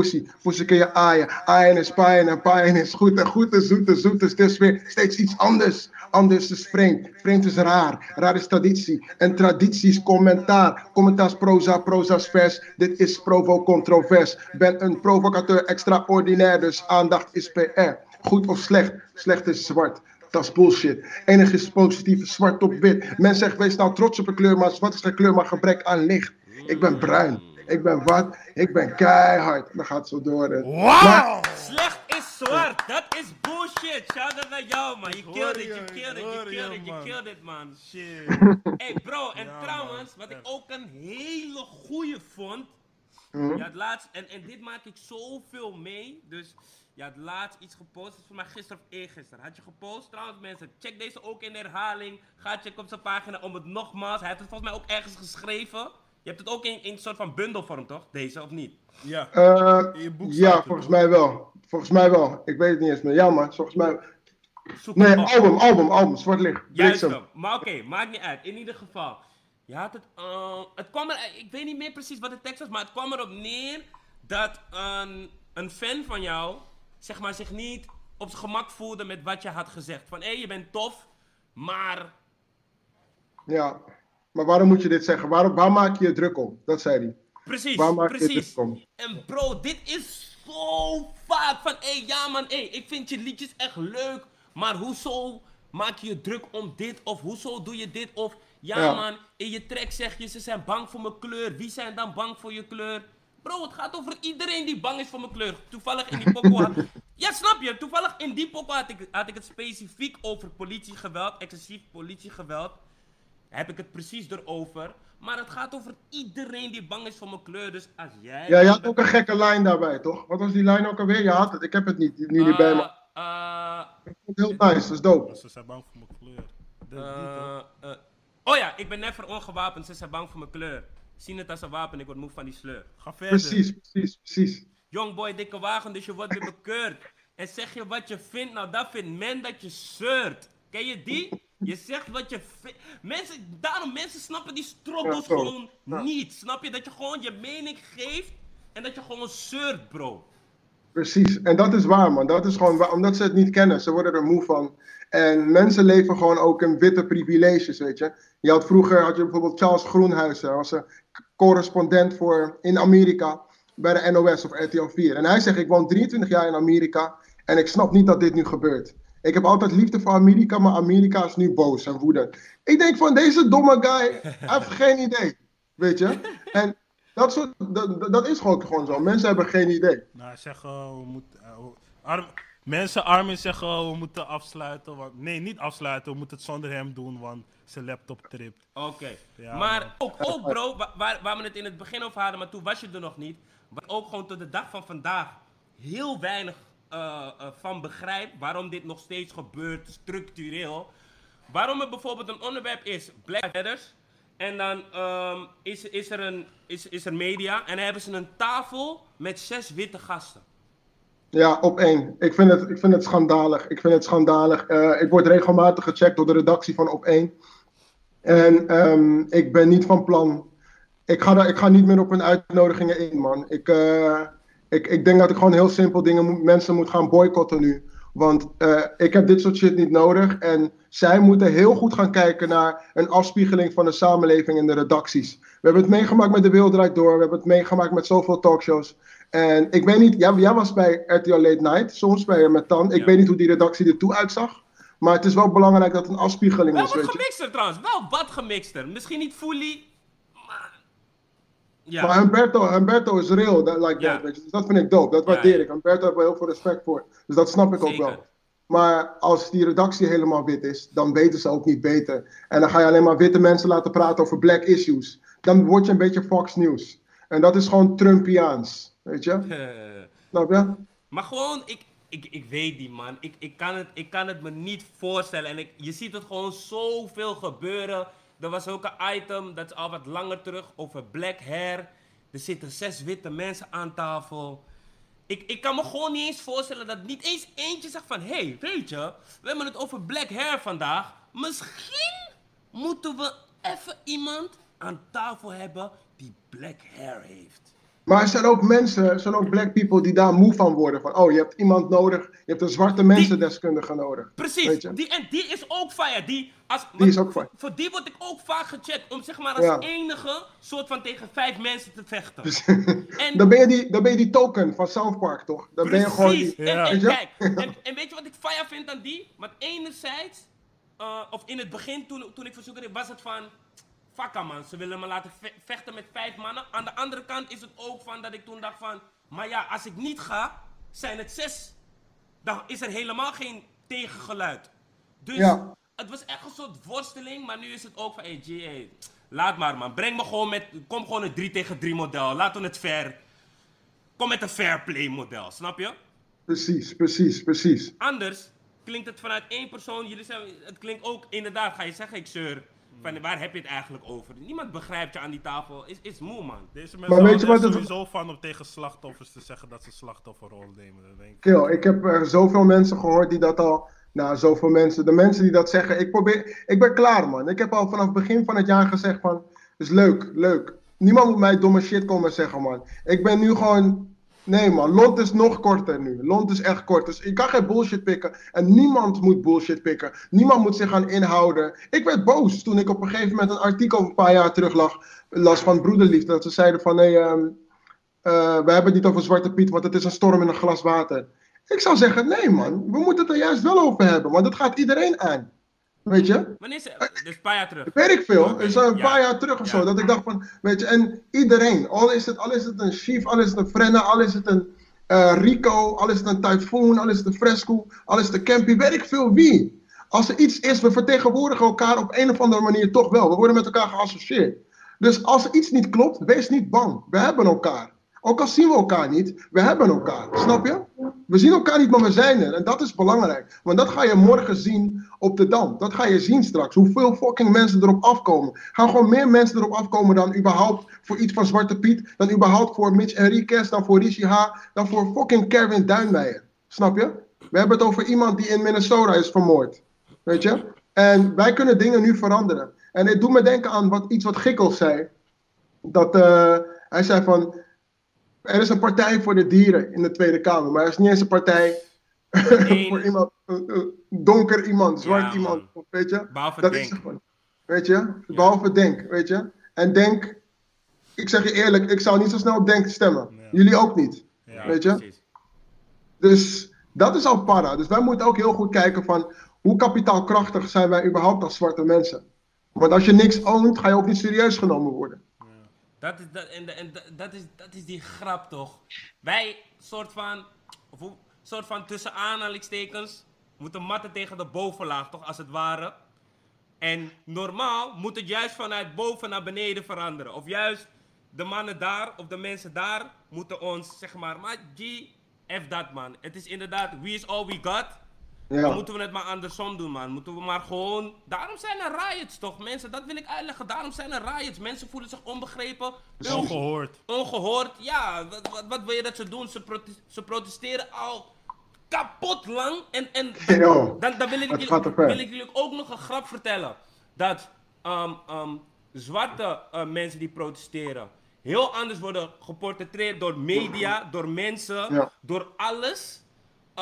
Speaker 4: Pussy kun je aaien. Aaien is paaien. En paaien is goed. En goed is zoet. En zoet is dus weer steeds iets anders. Anders is vreemd. Vreemd is raar. Raar is traditie. En traditie is commentaar. Commentaar proza, proza vers. Dit is provo controvers. Ben een provocateur extraordinair. Dus aandacht is PR. Goed of slecht? Slecht is zwart. Dat is bullshit. Enig is positief, zwart op wit. Men zegt, wees nou trots op een kleur, maar zwart is geen kleur, maar gebrek aan licht. Ik ben bruin. Ik ben wat? Ik ben keihard. Dan gaat het zo door.
Speaker 1: Wauw! Slecht is zwart. Dat is bullshit. Shout out naar jou, man. Je killed it, je killed it, je killed it, je killed it, man. Shit. hey, bro. En trouwens, wat ik ook een hele goeie vond.
Speaker 4: Hm?
Speaker 1: Je had laatst, en, en dit maak ik zoveel mee. Dus je had laatst iets gepost. Dat is voor mij gisteren of eergisteren. Had je gepost? Trouwens, mensen, check deze ook in de herhaling. Ga checken op zijn pagina om het nogmaals. Hij heeft het volgens mij ook ergens geschreven. Je hebt het ook in, een soort van bundelvorm, toch? Deze, of niet?
Speaker 2: Ja.
Speaker 4: Eh,
Speaker 2: In je boek
Speaker 4: ja, volgens mij wel. Volgens mij wel. Ik weet het niet eens meer. Ja, maar volgens mij.
Speaker 1: Zoek
Speaker 4: Nee,
Speaker 1: op.
Speaker 4: album, album, album. Zwart licht.
Speaker 1: Juist. Maar oké, maakt niet uit. In ieder geval. Je had het. eh, het kwam er. Ik weet niet meer precies wat de tekst was, maar het kwam erop neer dat een, een fan van jou. zeg maar zich niet op zijn gemak voelde met wat je had gezegd. Van hé, je bent tof, maar.
Speaker 4: Ja. Maar waarom moet je dit zeggen? Waarom, waar maak je je druk om? Dat zei hij.
Speaker 1: Precies,
Speaker 4: Waar maak je je
Speaker 1: precies.
Speaker 4: druk om?
Speaker 1: En bro, dit is zo vaak van, hé, hey, ja man, hé, hey, ik vind je liedjes echt leuk, maar hoezo maak je je druk om dit, of hoezo doe je dit, of, ja,
Speaker 4: Ja.
Speaker 1: man, in je track zeg je, ze zijn bang voor mijn kleur, wie zijn dan bang voor je kleur? Bro, het gaat over iedereen die bang is voor mijn kleur. Toevallig in die pokoe had... Ja, snap je? Toevallig in die pokoe had ik, had ik het specifiek over politiegeweld, excessief politiegeweld heb ik het precies erover. Maar het gaat over iedereen die bang is voor mijn kleur. Dus als jij.
Speaker 4: Ja, je had ook een gekke lijn daarbij, toch? Wat was die lijn ook alweer? Je had het. Ik heb het niet, nu niet bij me.
Speaker 1: Eh,
Speaker 4: Ik vond het heel nice. Dat is dope.
Speaker 2: Ze zijn bang voor mijn kleur.
Speaker 1: Eh, eh, oh ja, ik ben never ongewapend. Ze zijn bang voor mijn kleur. Zien het als een wapen, ik word moe van die sleur.
Speaker 2: Ga verder.
Speaker 4: Precies, precies, precies.
Speaker 1: Youngboy, dikke wagen, dus je wordt weer bekeurd. En zeg je wat je vindt, nou dat vindt men dat je zeurt. Ken je die? Je zegt wat je. Mensen, daarom mensen snappen die
Speaker 4: Ja, zo.
Speaker 1: gewoon
Speaker 4: Ja.
Speaker 1: niet. Snap je? Dat je gewoon je mening geeft en dat je gewoon zeurt, bro.
Speaker 4: Precies. En dat is waar, man. Dat is gewoon waar. Omdat ze het niet kennen. Ze worden er moe van. En mensen leven gewoon ook in witte privileges, weet je. Je had vroeger, had je bijvoorbeeld Charles Groenhuizen. Was een correspondent voor, in Amerika bij de NOS of RTL 4. En hij zegt, ik woon 23 jaar in Amerika en ik snap niet dat dit nu gebeurt. Ik heb altijd liefde voor Amerika, maar Amerika is nu boos en woedend. Ik denk van, deze domme guy heeft geen idee, weet je. En dat, soort, dat, dat is gewoon, gewoon zo. Mensen hebben geen idee.
Speaker 2: Nou, zeggen we moeten. eh, we- arm, mensen Armin zeggen oh, we moeten afsluiten. Want, nee, niet afsluiten. We moeten het zonder hem doen, want zijn laptop tript.
Speaker 1: Oké.
Speaker 2: Ja,
Speaker 1: maar
Speaker 2: man.
Speaker 1: ook, ook bro, wa- waar, waar we het in het begin over hadden, maar toen was je er nog niet. Wat ik ook gewoon tot de dag van vandaag heel weinig eh, eh, van begrijp. Waarom dit nog steeds gebeurt, structureel. Waarom er bijvoorbeeld een onderwerp is, Black. En dan ehm, is, is, er een, is, is er media. En dan hebben ze een tafel met zes witte gasten.
Speaker 4: Ja, op één. Ik vind het, ik vind het schandalig. Ik vind het schandalig. Eh, ik word regelmatig gecheckt door de redactie van op één. En ehm, ik ben niet van plan. Ik ga, ik ga niet meer op hun uitnodigingen in, man. Ik, ik, ik denk dat ik gewoon heel simpel dingen moet, mensen moet gaan boycotten nu. Want eh, ik heb dit soort shit niet nodig. En zij moeten heel goed gaan kijken naar een afspiegeling van de samenleving in de redacties. We hebben het meegemaakt met De Wereld Draait Door. We hebben het meegemaakt met zoveel talkshows. En ik weet niet, jij, jij was bij RTL Late Night, soms bij met Tan. Ik
Speaker 1: Ja.
Speaker 4: weet niet hoe die redactie er toe uitzag. Maar het is wel belangrijk dat het een afspiegeling
Speaker 1: Wel
Speaker 4: is,
Speaker 1: wat
Speaker 4: weet je.
Speaker 1: gemixter trouwens, wel wat gemixter. Misschien niet fully, Ja.
Speaker 4: Maar Humberto, Humberto is real, that, like
Speaker 1: Ja.
Speaker 4: that, weet je. Dus dat vind ik dope, dat waardeer ik. Humberto heb ik heel veel respect voor. Dus dat snap ik ook wel. Maar als die redactie helemaal wit is, dan weten ze ook niet beter. En dan ga je alleen maar witte mensen laten praten over black issues. Dan word je een beetje Fox News. En dat is gewoon Trumpiaans, weet je? Snap je?
Speaker 1: Maar gewoon, ik, ik, ik weet die man. Ik, ik, kan het, ik kan het me niet voorstellen. En ik, je ziet het gewoon zoveel gebeuren. Er was ook een item, dat is al wat langer terug, over black hair. Er zitten zes witte mensen aan tafel. Ik, ik kan me gewoon niet eens voorstellen dat niet eens eentje zegt van... Hé, hey, weet je, we hebben het over black hair vandaag. Misschien moeten we even iemand aan tafel hebben die black hair heeft.
Speaker 4: Maar er zijn ook mensen, er zijn ook black people die daar moe van worden. Van, oh, je hebt iemand nodig, je hebt een zwarte mensendeskundige nodig.
Speaker 1: Precies, die, en die is ook fire. Die, als,
Speaker 4: Die is ook fire.
Speaker 1: Voor die word ik ook vaak gecheckt om zeg maar als
Speaker 4: Ja.
Speaker 1: enige soort van tegen vijf mensen te vechten. En-
Speaker 4: dan, ben je die, dan ben je die token van South Park, toch? Dan ben je gewoon
Speaker 1: Precies.
Speaker 4: die...
Speaker 1: En,
Speaker 2: Ja.
Speaker 1: en
Speaker 4: Weet je?
Speaker 1: kijk, en, en weet je wat ik fire vind aan die? Want enerzijds, eh, of in het begin toen, toen ik verzoek was het van... Fakka man, ze willen me laten ve- vechten met vijf mannen. Aan de andere kant is het ook van dat ik toen dacht van... Maar ja, als ik niet ga, zijn het zes. Dan is er helemaal geen tegengeluid. Dus
Speaker 4: Ja.
Speaker 1: het was echt een soort worsteling, maar nu is het ook van... Hey, G, hey, laat maar man, breng me gewoon met... Kom gewoon een 3 tegen 3 model, laten we het fair... Kom met een fair play model, snap je?
Speaker 4: Precies, precies, precies.
Speaker 1: Anders klinkt het vanuit één persoon. Jullie zijn, het klinkt ook inderdaad, ga je zeggen, ik zeur. Van, waar heb je het eigenlijk over? Niemand begrijpt je aan die tafel. Is, is moe, man.
Speaker 2: Deze
Speaker 4: Maar
Speaker 2: mensen
Speaker 4: weet je wat
Speaker 2: er
Speaker 4: het-
Speaker 2: sowieso van om tegen slachtoffers te zeggen dat ze slachtofferrol nemen. Denk ik,
Speaker 4: Kill, ik heb er zoveel mensen gehoord die dat al... Nou, zoveel mensen. De mensen die dat zeggen, ik probeer... Ik ben klaar, man. Ik heb al vanaf het begin van het jaar gezegd van... is leuk, leuk. Niemand moet mij domme shit komen zeggen, man. Ik ben nu gewoon... Nee, man. Lont is nog korter nu. Lont is echt kort. Dus ik kan geen bullshit pikken. En niemand moet bullshit pikken. Niemand moet zich gaan inhouden. Ik werd boos toen ik op een gegeven moment een artikel een paar jaar terug lag, las van Broederliefde. Dat ze zeiden van... Nee, ehm, eh, we hebben het niet over Zwarte Piet, want het is een storm in een glas water. Ik zou zeggen, nee man, we moeten het er juist wel over hebben, want dat gaat iedereen aan. Weet je?
Speaker 1: Wanneer is het? Dus een paar jaar terug.
Speaker 4: Weet ik veel. Is een
Speaker 1: ja.
Speaker 4: paar jaar terug of
Speaker 1: Ja.
Speaker 4: zo, dat ik dacht van, weet je, en iedereen, al is het, al is het een Chief, al is het een Frenna, al is het een eh, Rico, al is het een Typhoon, al is het een Fresco, al is het een Campy, weet ik veel wie. Als er iets is, we vertegenwoordigen elkaar op een of andere manier toch wel. We worden met elkaar geassocieerd. Dus als er iets niet klopt, wees niet bang. We hebben elkaar. Ook al zien we elkaar niet, we hebben elkaar. Snap je? We zien elkaar niet, maar we zijn er. En dat is belangrijk. Want dat ga je morgen zien op de Dam. Dat ga je zien straks. Hoeveel fucking mensen erop afkomen. Gaan gewoon meer mensen erop afkomen dan überhaupt voor iets van Zwarte Piet. Dan überhaupt voor Mitch Enriquez. Dan voor Rishi H. Dan voor fucking Kevin Duinmeijer. Snap je? We hebben het over iemand die in Minnesota is vermoord. Weet je? En wij kunnen dingen nu veranderen. En het doet me denken aan wat, iets wat Gikkels zei. Dat eh, hij zei van. Er is een partij voor de dieren in de Tweede Kamer, maar er is niet eens een partij voor iemand, een, een donker iemand, zwart
Speaker 1: Ja,
Speaker 4: iemand, weet je?
Speaker 1: Behalve
Speaker 4: Dat
Speaker 1: Denk.
Speaker 4: is het. Weet je? Behalve Denk, weet je? En Denk, ik zeg je eerlijk, ik zou niet zo snel op Denk stemmen.
Speaker 2: Ja.
Speaker 4: Jullie ook niet.
Speaker 2: Ja,
Speaker 4: weet je?
Speaker 1: Precies.
Speaker 4: Dus dat is al para. Dus wij moeten ook heel goed kijken van hoe kapitaalkrachtig zijn wij überhaupt als zwarte mensen. Want als je niks oont, ga je ook niet serieus genomen worden.
Speaker 1: Dat is, dat, en, en dat- is, dat is die grap toch. Wij, soort van, of soort van tussen aanhalingstekens, moeten matten tegen de bovenlaag, toch, als het ware. En normaal moet het juist vanuit boven naar beneden veranderen. Of juist de mannen daar, of de mensen daar, moeten ons, zeg maar, maar G, F dat man. Het is inderdaad, we is all we got. Dan moeten we het maar andersom doen, man. Moeten we maar gewoon. Daarom zijn er riots, toch? Mensen, dat wil ik uitleggen. Daarom zijn er riots. Mensen voelen zich onbegrepen.
Speaker 2: Ongehoord.
Speaker 1: Ongehoord. Ja, wat, wat, wat wil je dat ze doen? Ze, prote- ze protesteren al kapot lang. En, en
Speaker 4: Yo,
Speaker 1: dan, dan wil, ik jullie, wil ik jullie ook nog een grap vertellen. Dat ehm, ehm, zwarte eh, mensen die protesteren heel anders worden geportretteerd door media, door mensen,
Speaker 4: Ja.
Speaker 1: door alles.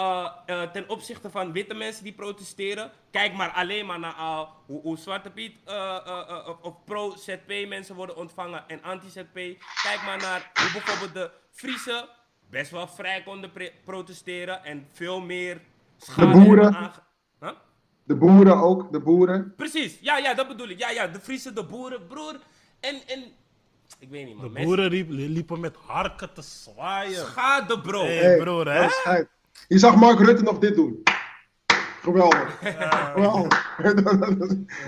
Speaker 1: Eh, eh, ten opzichte van witte mensen die protesteren. Kijk maar alleen maar naar al hoe, hoe Zwarte Piet eh, eh, eh, of- of pro-ZP mensen worden ontvangen en anti-ZP. Kijk maar naar hoe bijvoorbeeld de Friese best wel vrij konden protesteren en veel meer schade
Speaker 4: boeren.
Speaker 1: aange- Huh?
Speaker 4: De boeren ook, de boeren.
Speaker 1: Precies, ja, ja, dat bedoel ik. Ja, ja, de Friese, de boeren, broer. En, en Ik weet niet,
Speaker 2: De
Speaker 1: man. Mensen-
Speaker 2: boeren liepen met harken te zwaaien.
Speaker 1: Schade, bro.
Speaker 2: Hey,
Speaker 4: Hey,
Speaker 2: broer, hè?
Speaker 4: Je zag Mark Rutte nog dit doen. Geweldig. Geweldig.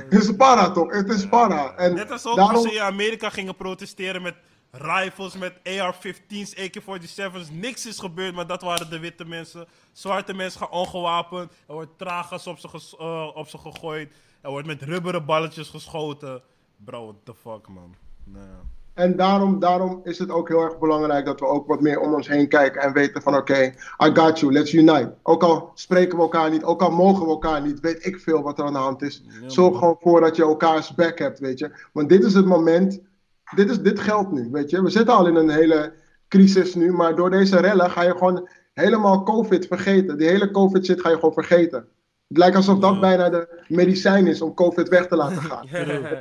Speaker 4: Het is para toch? Het is para. En
Speaker 2: Net als ook
Speaker 4: daarom,
Speaker 2: toen ze in Amerika gingen protesteren met rifles, met AR-15's, AK-47's. Niks is gebeurd, maar dat waren de witte mensen. Zwarte mensen gaan ongewapend. Er wordt tragas op ze, eh, op ze gegooid. Er wordt met rubberen balletjes geschoten. Bro, what the fuck, man. Nee.
Speaker 4: En daarom, daarom is het ook heel erg belangrijk dat we ook wat meer om ons heen kijken en weten van oké, I got you, let's unite. Ook al spreken we elkaar niet, ook al mogen we elkaar niet, weet ik veel wat er aan de hand is. Zorg gewoon voor dat je elkaars back hebt, weet je. Want dit is het moment, dit, is, dit geldt nu, weet je. We zitten al in een hele crisis nu, maar door deze rellen ga je gewoon helemaal COVID vergeten. Die hele COVID shit ga je gewoon vergeten. Het lijkt alsof dat bijna de medicijn is om COVID weg te laten gaan.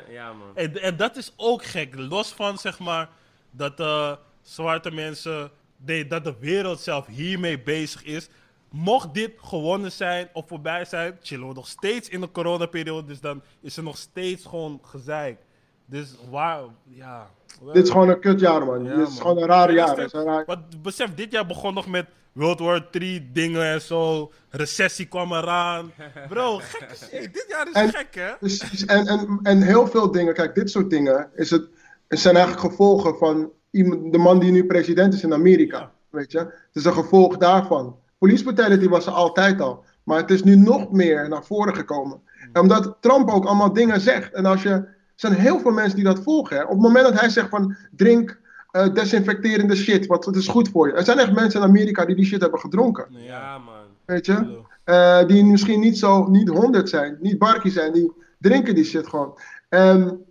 Speaker 1: ja, man.
Speaker 2: En, en dat is ook gek. Los van zeg maar dat eh, zwarte mensen, nee, dat de wereld zelf hiermee bezig is. Mocht dit gewonnen zijn of voorbij zijn, chillen we nog steeds in de coronaperiode. Dus dan is er nog steeds gewoon gezeik. Dus waar, ja.
Speaker 4: Dit is gewoon een kutjaar, man.
Speaker 2: Ja,
Speaker 4: dit is
Speaker 2: man.
Speaker 4: gewoon een raar jaar.
Speaker 2: Besef-
Speaker 4: Het is een raar-
Speaker 2: Want besef, dit jaar begon nog met World War 3 dingen en zo. Recessie kwam eraan. Bro, gek. shit. Dit jaar is
Speaker 4: En-
Speaker 2: gek, hè?
Speaker 4: Precies. En, en, en heel veel dingen, kijk, dit soort dingen is het, het zijn eigenlijk gevolgen van iemand, de man die nu president is in Amerika.
Speaker 2: Ja.
Speaker 4: Weet je? Het is een gevolg daarvan. Police brutality was er altijd al. Maar het is nu nog meer naar voren gekomen. En omdat Trump ook allemaal dingen zegt. En als je. Er zijn heel veel mensen die dat volgen. Hè. Op het moment dat hij zegt van drink eh, desinfecterende shit, wat het is goed voor je. Er zijn echt mensen in Amerika die die shit hebben gedronken.
Speaker 1: Ja, man.
Speaker 4: Weet je? Eh, die misschien niet zo, niet 100 zijn, niet barkie zijn, die drinken die shit gewoon. En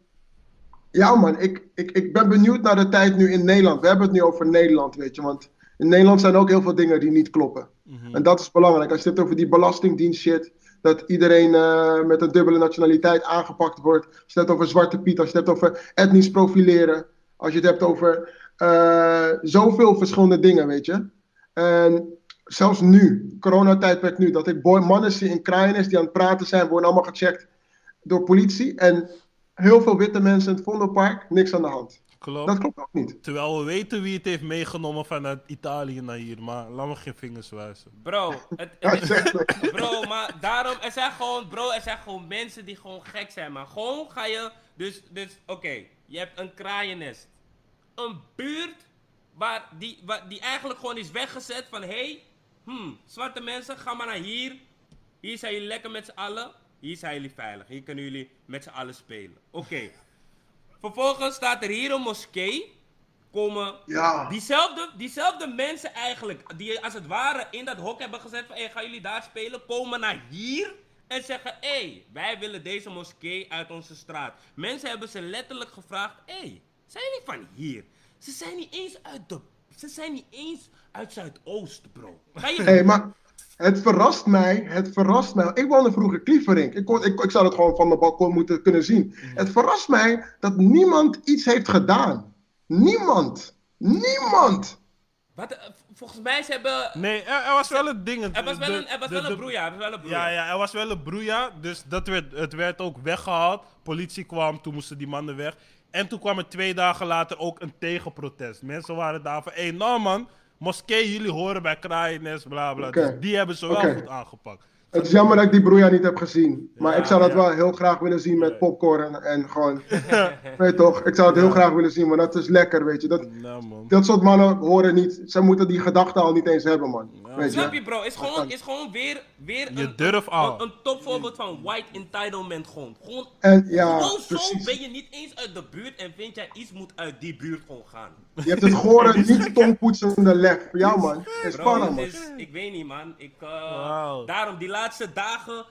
Speaker 4: ja man, ik, ik, ik ben benieuwd naar de tijd nu in Nederland. We hebben het nu over Nederland, weet je, want in Nederland zijn ook heel veel dingen die niet kloppen. En dat is belangrijk. Als je het hebt over die belastingdienst shit, dat iedereen eh, met een dubbele nationaliteit aangepakt wordt. Als je het hebt over Zwarte Piet, als je het hebt over etnisch profileren. Als je het hebt over eh, zoveel verschillende dingen, weet je. En zelfs nu, coronatijdperk nu, dat ik boy, mannen zie in Kraaienest die aan het praten zijn, worden allemaal gecheckt door politie. En heel veel witte mensen in het Vondelpark, niks aan de hand.
Speaker 2: Klopt.
Speaker 4: Dat klopt ook niet.
Speaker 2: Terwijl we weten wie het heeft meegenomen vanuit Italië naar hier. Maar laat me geen vingers wijzen.
Speaker 1: Bro, het, bro, maar daarom, er zijn gewoon, bro, er zijn gewoon mensen die gewoon gek zijn, maar gewoon ga je, dus, dus, oké, je hebt een kraaiennest. Een buurt waar die, waar die eigenlijk gewoon is weggezet van, hé, hey, hmm, zwarte mensen, ga maar naar hier. Hier zijn jullie lekker met z'n allen. Hier zijn jullie veilig. Hier kunnen jullie met z'n allen spelen. Oké. Vervolgens staat er hier een moskee. Komen
Speaker 4: Ja.
Speaker 1: diezelfde, diezelfde mensen eigenlijk, die als het ware in dat hok hebben gezet van, hey, gaan jullie daar spelen? Komen naar hier en zeggen, hé, hey, wij willen deze moskee uit onze straat. Mensen hebben ze letterlijk gevraagd, hé, hey, zijn jullie van hier? Ze zijn niet eens uit de, ze zijn niet eens uit Zuidoost, bro. Ga je...
Speaker 4: Hé, maar het verrast mij, het verrast mij. Ik woonde vroeger Klieverink. Ik, kon, ik, ik zou het gewoon van mijn balkon moeten kunnen zien. Het verrast mij dat niemand iets heeft gedaan. Niemand. Niemand.
Speaker 1: Wat, eh, volgens mij ze hebben...
Speaker 2: Nee, er, er was wel een ding.
Speaker 1: Er was wel een, er was wel een broeia, er was wel een broeia.
Speaker 2: Ja, ja, er was wel een broeia. Dus dat werd, het werd ook weggehaald. Politie kwam, toen moesten die mannen weg. En toen kwam er twee dagen later ook een tegenprotest. Mensen waren daar van, hé, hey, nou man, moskee, jullie horen bij Kraaiennest, bla bla. Dus die hebben ze wel goed aangepakt.
Speaker 4: Het is jammer dat ik die broeia niet heb gezien. Maar
Speaker 2: Ja,
Speaker 4: ik zou dat
Speaker 2: ja.
Speaker 4: wel heel graag willen zien met popcorn en, en gewoon... weet je toch, ik zou het heel graag willen zien, maar dat is lekker, weet je. Dat,
Speaker 2: Nou man.
Speaker 4: dat soort mannen horen niet... Ze moeten die gedachten al niet eens hebben, man. Weet
Speaker 1: Snap
Speaker 4: je?
Speaker 1: bro? Is gewoon, is gewoon weer, weer
Speaker 2: Je
Speaker 1: een,
Speaker 2: durft al.
Speaker 1: een, een topvoorbeeld van white entitlement. Gewoon, gewoon,
Speaker 4: En ja,
Speaker 1: gewoon zo
Speaker 4: precies.
Speaker 1: ben je niet eens uit de buurt en vind jij iets moet uit die buurt gewoon gaan.
Speaker 4: Je hebt het gore, niet tongpoetsende lef. Ja, man. Is
Speaker 1: Bro,
Speaker 4: spannend,
Speaker 1: het
Speaker 4: man.
Speaker 1: is, ik weet niet, man. Ik, eh,
Speaker 2: Wauw.
Speaker 1: Daarom, die laatste dagen,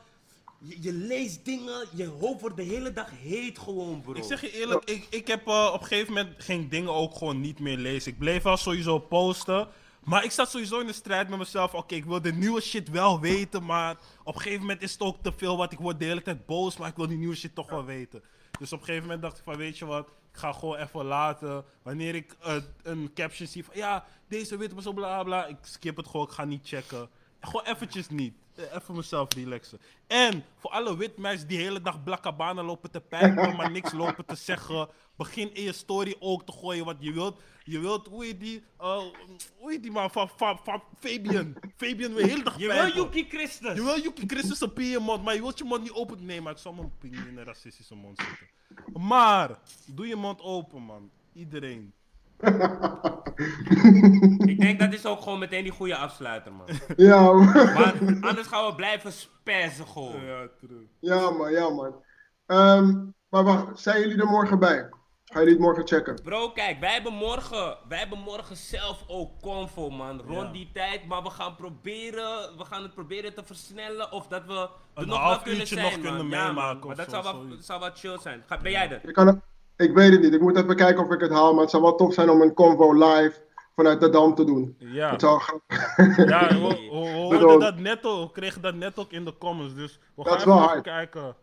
Speaker 1: je, je leest dingen, je hoofd wordt de hele dag heet gewoon, bro.
Speaker 2: Ik zeg je eerlijk, ik, ik heb eh, op een gegeven moment geen dingen ook gewoon niet meer lezen. Ik bleef wel sowieso posten. Maar ik zat sowieso in de strijd met mezelf. Oké, ik wil de nieuwe shit wel weten. Maar op een gegeven moment is het ook te veel wat. Ik word de hele tijd boos, maar ik wil die nieuwe shit toch wel weten. Dus op een gegeven moment dacht ik van, weet je wat? Ik ga gewoon even laten. Wanneer ik eh, een caption zie van, ja, deze witte persoon, bla bla. Ik skip het gewoon, ik ga niet checken. Gewoon eventjes niet. Eh, Even mezelf relaxen. En voor alle witmeisjes die de hele dag blakkabana lopen te pijpen, maar niks lopen te zeggen. begin in je story ook te gooien. Want je wilt, je wilt hoe heet die, uh, hoe heet die man van, van, van Fabian. Fabian wil heel dag
Speaker 1: Je wil Yuki Christus.
Speaker 2: Je wil Yuki Christus op je mond, maar je wilt je mond niet open. Nee, maar ik zal mijn ping in een racistische mond zetten. Maar, doe je mond open, man. Iedereen.
Speaker 1: Ik denk dat is ook gewoon meteen die goede afsluiter, man.
Speaker 4: Ja, man.
Speaker 1: Maar anders gaan we blijven spazzen gewoon.
Speaker 2: Ja, true.
Speaker 4: ja man, ja man. Ehm, maar wacht, zijn jullie er morgen bij? Gaan jullie het morgen checken?
Speaker 1: Bro, kijk, wij hebben morgen, wij hebben morgen zelf ook convo, man. Rond
Speaker 2: Ja.
Speaker 1: die tijd, maar we gaan proberen, we gaan het proberen te versnellen of dat we er
Speaker 2: Een
Speaker 1: nog
Speaker 2: half
Speaker 1: wel kunnen
Speaker 2: uurtje
Speaker 1: zijn,
Speaker 2: nog
Speaker 1: man.
Speaker 2: kunnen
Speaker 1: Ja, man. Maar
Speaker 2: of
Speaker 1: dat wel, zou wel chill zijn. Ga, ben jij er?
Speaker 4: Ik, kan, ik weet het niet. Ik moet even kijken of ik het haal. Maar het zou wel tof zijn om een convo live vanuit de Dam te doen.
Speaker 2: Ja.
Speaker 4: Het zou gaan.
Speaker 2: Ja, we, we, dat net ook, we kregen dat net ook in de comments, dus we gaan even
Speaker 4: hard.
Speaker 2: kijken.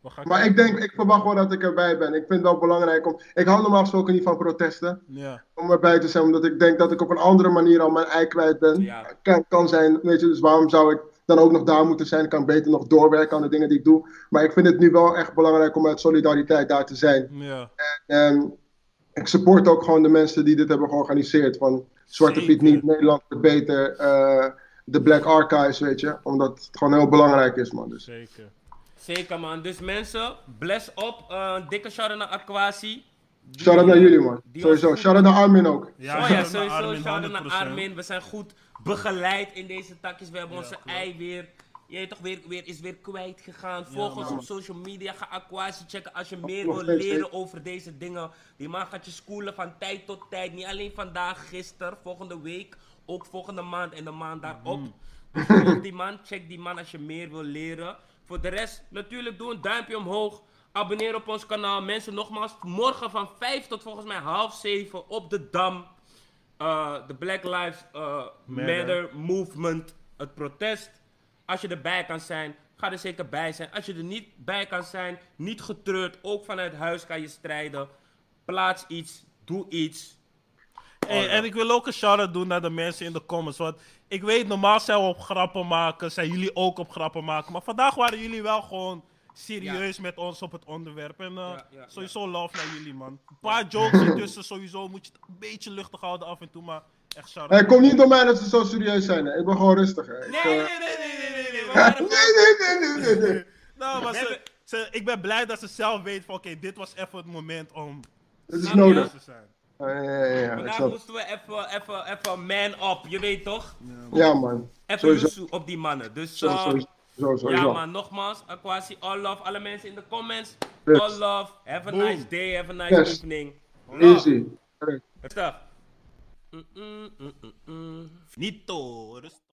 Speaker 2: We gaan
Speaker 4: Maar ik denk, ik verwacht wel dat ik erbij ben. Ik vind het wel belangrijk om. Ik hou normaal gesproken niet van protesten.
Speaker 2: Ja,
Speaker 4: Om erbij te zijn, omdat ik denk dat ik op een andere manier al mijn ei kwijt ben.
Speaker 1: Ja.
Speaker 4: Kan, kan zijn, weet je, dus waarom zou ik dan ook nog daar moeten zijn? Ik kan beter nog doorwerken aan de dingen die ik doe. Maar ik vind het nu wel echt belangrijk om uit solidariteit daar te zijn.
Speaker 2: ja.
Speaker 4: En ik support ook gewoon de mensen die dit hebben georganiseerd. Van Zwarte Piet niet, Nederland wordt beter, eh, de Black Archives, weet je. Omdat het gewoon heel belangrijk is, man. Dus.
Speaker 2: Zeker.
Speaker 1: Zeker, man. Dus mensen, bless op. Eh, dikke shout-out naar Aquasi.
Speaker 4: Shout-out naar jullie, man. Sowieso. Shout-out naar Armin ook.
Speaker 2: Ja,
Speaker 1: oh ja, sowieso. Shout-out naar
Speaker 2: 100%.
Speaker 1: Armin. We zijn goed begeleid in deze takjes. We hebben onze
Speaker 2: klopt.
Speaker 1: ei weer. Weet toch weer, weer, is weer kwijt gegaan. Volg ons op social media. Ga Aquasi checken als je meer wil leren over deze dingen. Die man gaat je schoolen van tijd tot tijd. Niet alleen vandaag, gisteren, volgende week. Ook volgende maand en de maand daarop.
Speaker 2: Mm.
Speaker 1: Dus volg die man. Check die man als je meer wil leren. Voor de rest, natuurlijk doe een duimpje omhoog. Abonneer op ons kanaal. Mensen, nogmaals, morgen van 5 tot volgens mij half 7 op de Dam. Eh, De Black Lives eh,
Speaker 2: Matter.
Speaker 1: Movement. Het protest. Als je erbij kan zijn, ga er zeker bij zijn. Als je er niet bij kan zijn, niet getreurd. Ook vanuit huis kan je strijden. Plaats iets, doe iets. Ja.
Speaker 2: En ik wil ook een shout-out doen naar de mensen in de comments. Want ik weet, normaal zijn we op grappen maken. Zijn jullie ook op grappen maken. Maar vandaag waren jullie wel gewoon serieus met ons op het onderwerp. En eh,
Speaker 1: Ja, ja,
Speaker 2: sowieso love naar jullie, man. Een paar jokes intussen. Sowieso moet je het een beetje luchtig houden af en toe. Maar echt shout-out.
Speaker 4: Het komt niet door mij dat ze zo serieus zijn. Hè. Ik ben gewoon rustig. Hè. Ik,
Speaker 1: Nee,
Speaker 4: eh,
Speaker 1: nee, nee, nee, nee, nee, nee. Waren
Speaker 4: nee, nee, nee, nee, nee, nee.
Speaker 2: Nou, maar ze, ze, ik ben blij dat ze zelf weten van oké, dit was even het moment om
Speaker 4: Het is nodig.
Speaker 2: te zijn.
Speaker 4: Ja, ja, ja, ja, ik
Speaker 1: Vandaag moesten we even, even, even man up, je weet toch?
Speaker 4: Ja, man.
Speaker 1: Even op die mannen. Dus eh,
Speaker 4: zo, zo, zo,
Speaker 1: ja
Speaker 4: zo.
Speaker 1: man, nogmaals, Aquasi, all love, alle mensen in de comments.
Speaker 4: Yes.
Speaker 1: All love, have a
Speaker 2: Boom.
Speaker 1: nice day, have a nice
Speaker 4: Yes.
Speaker 1: evening.
Speaker 4: Easy. Correct.
Speaker 1: Rustig. Mm, mm, mm, mm, mm.
Speaker 2: Rust.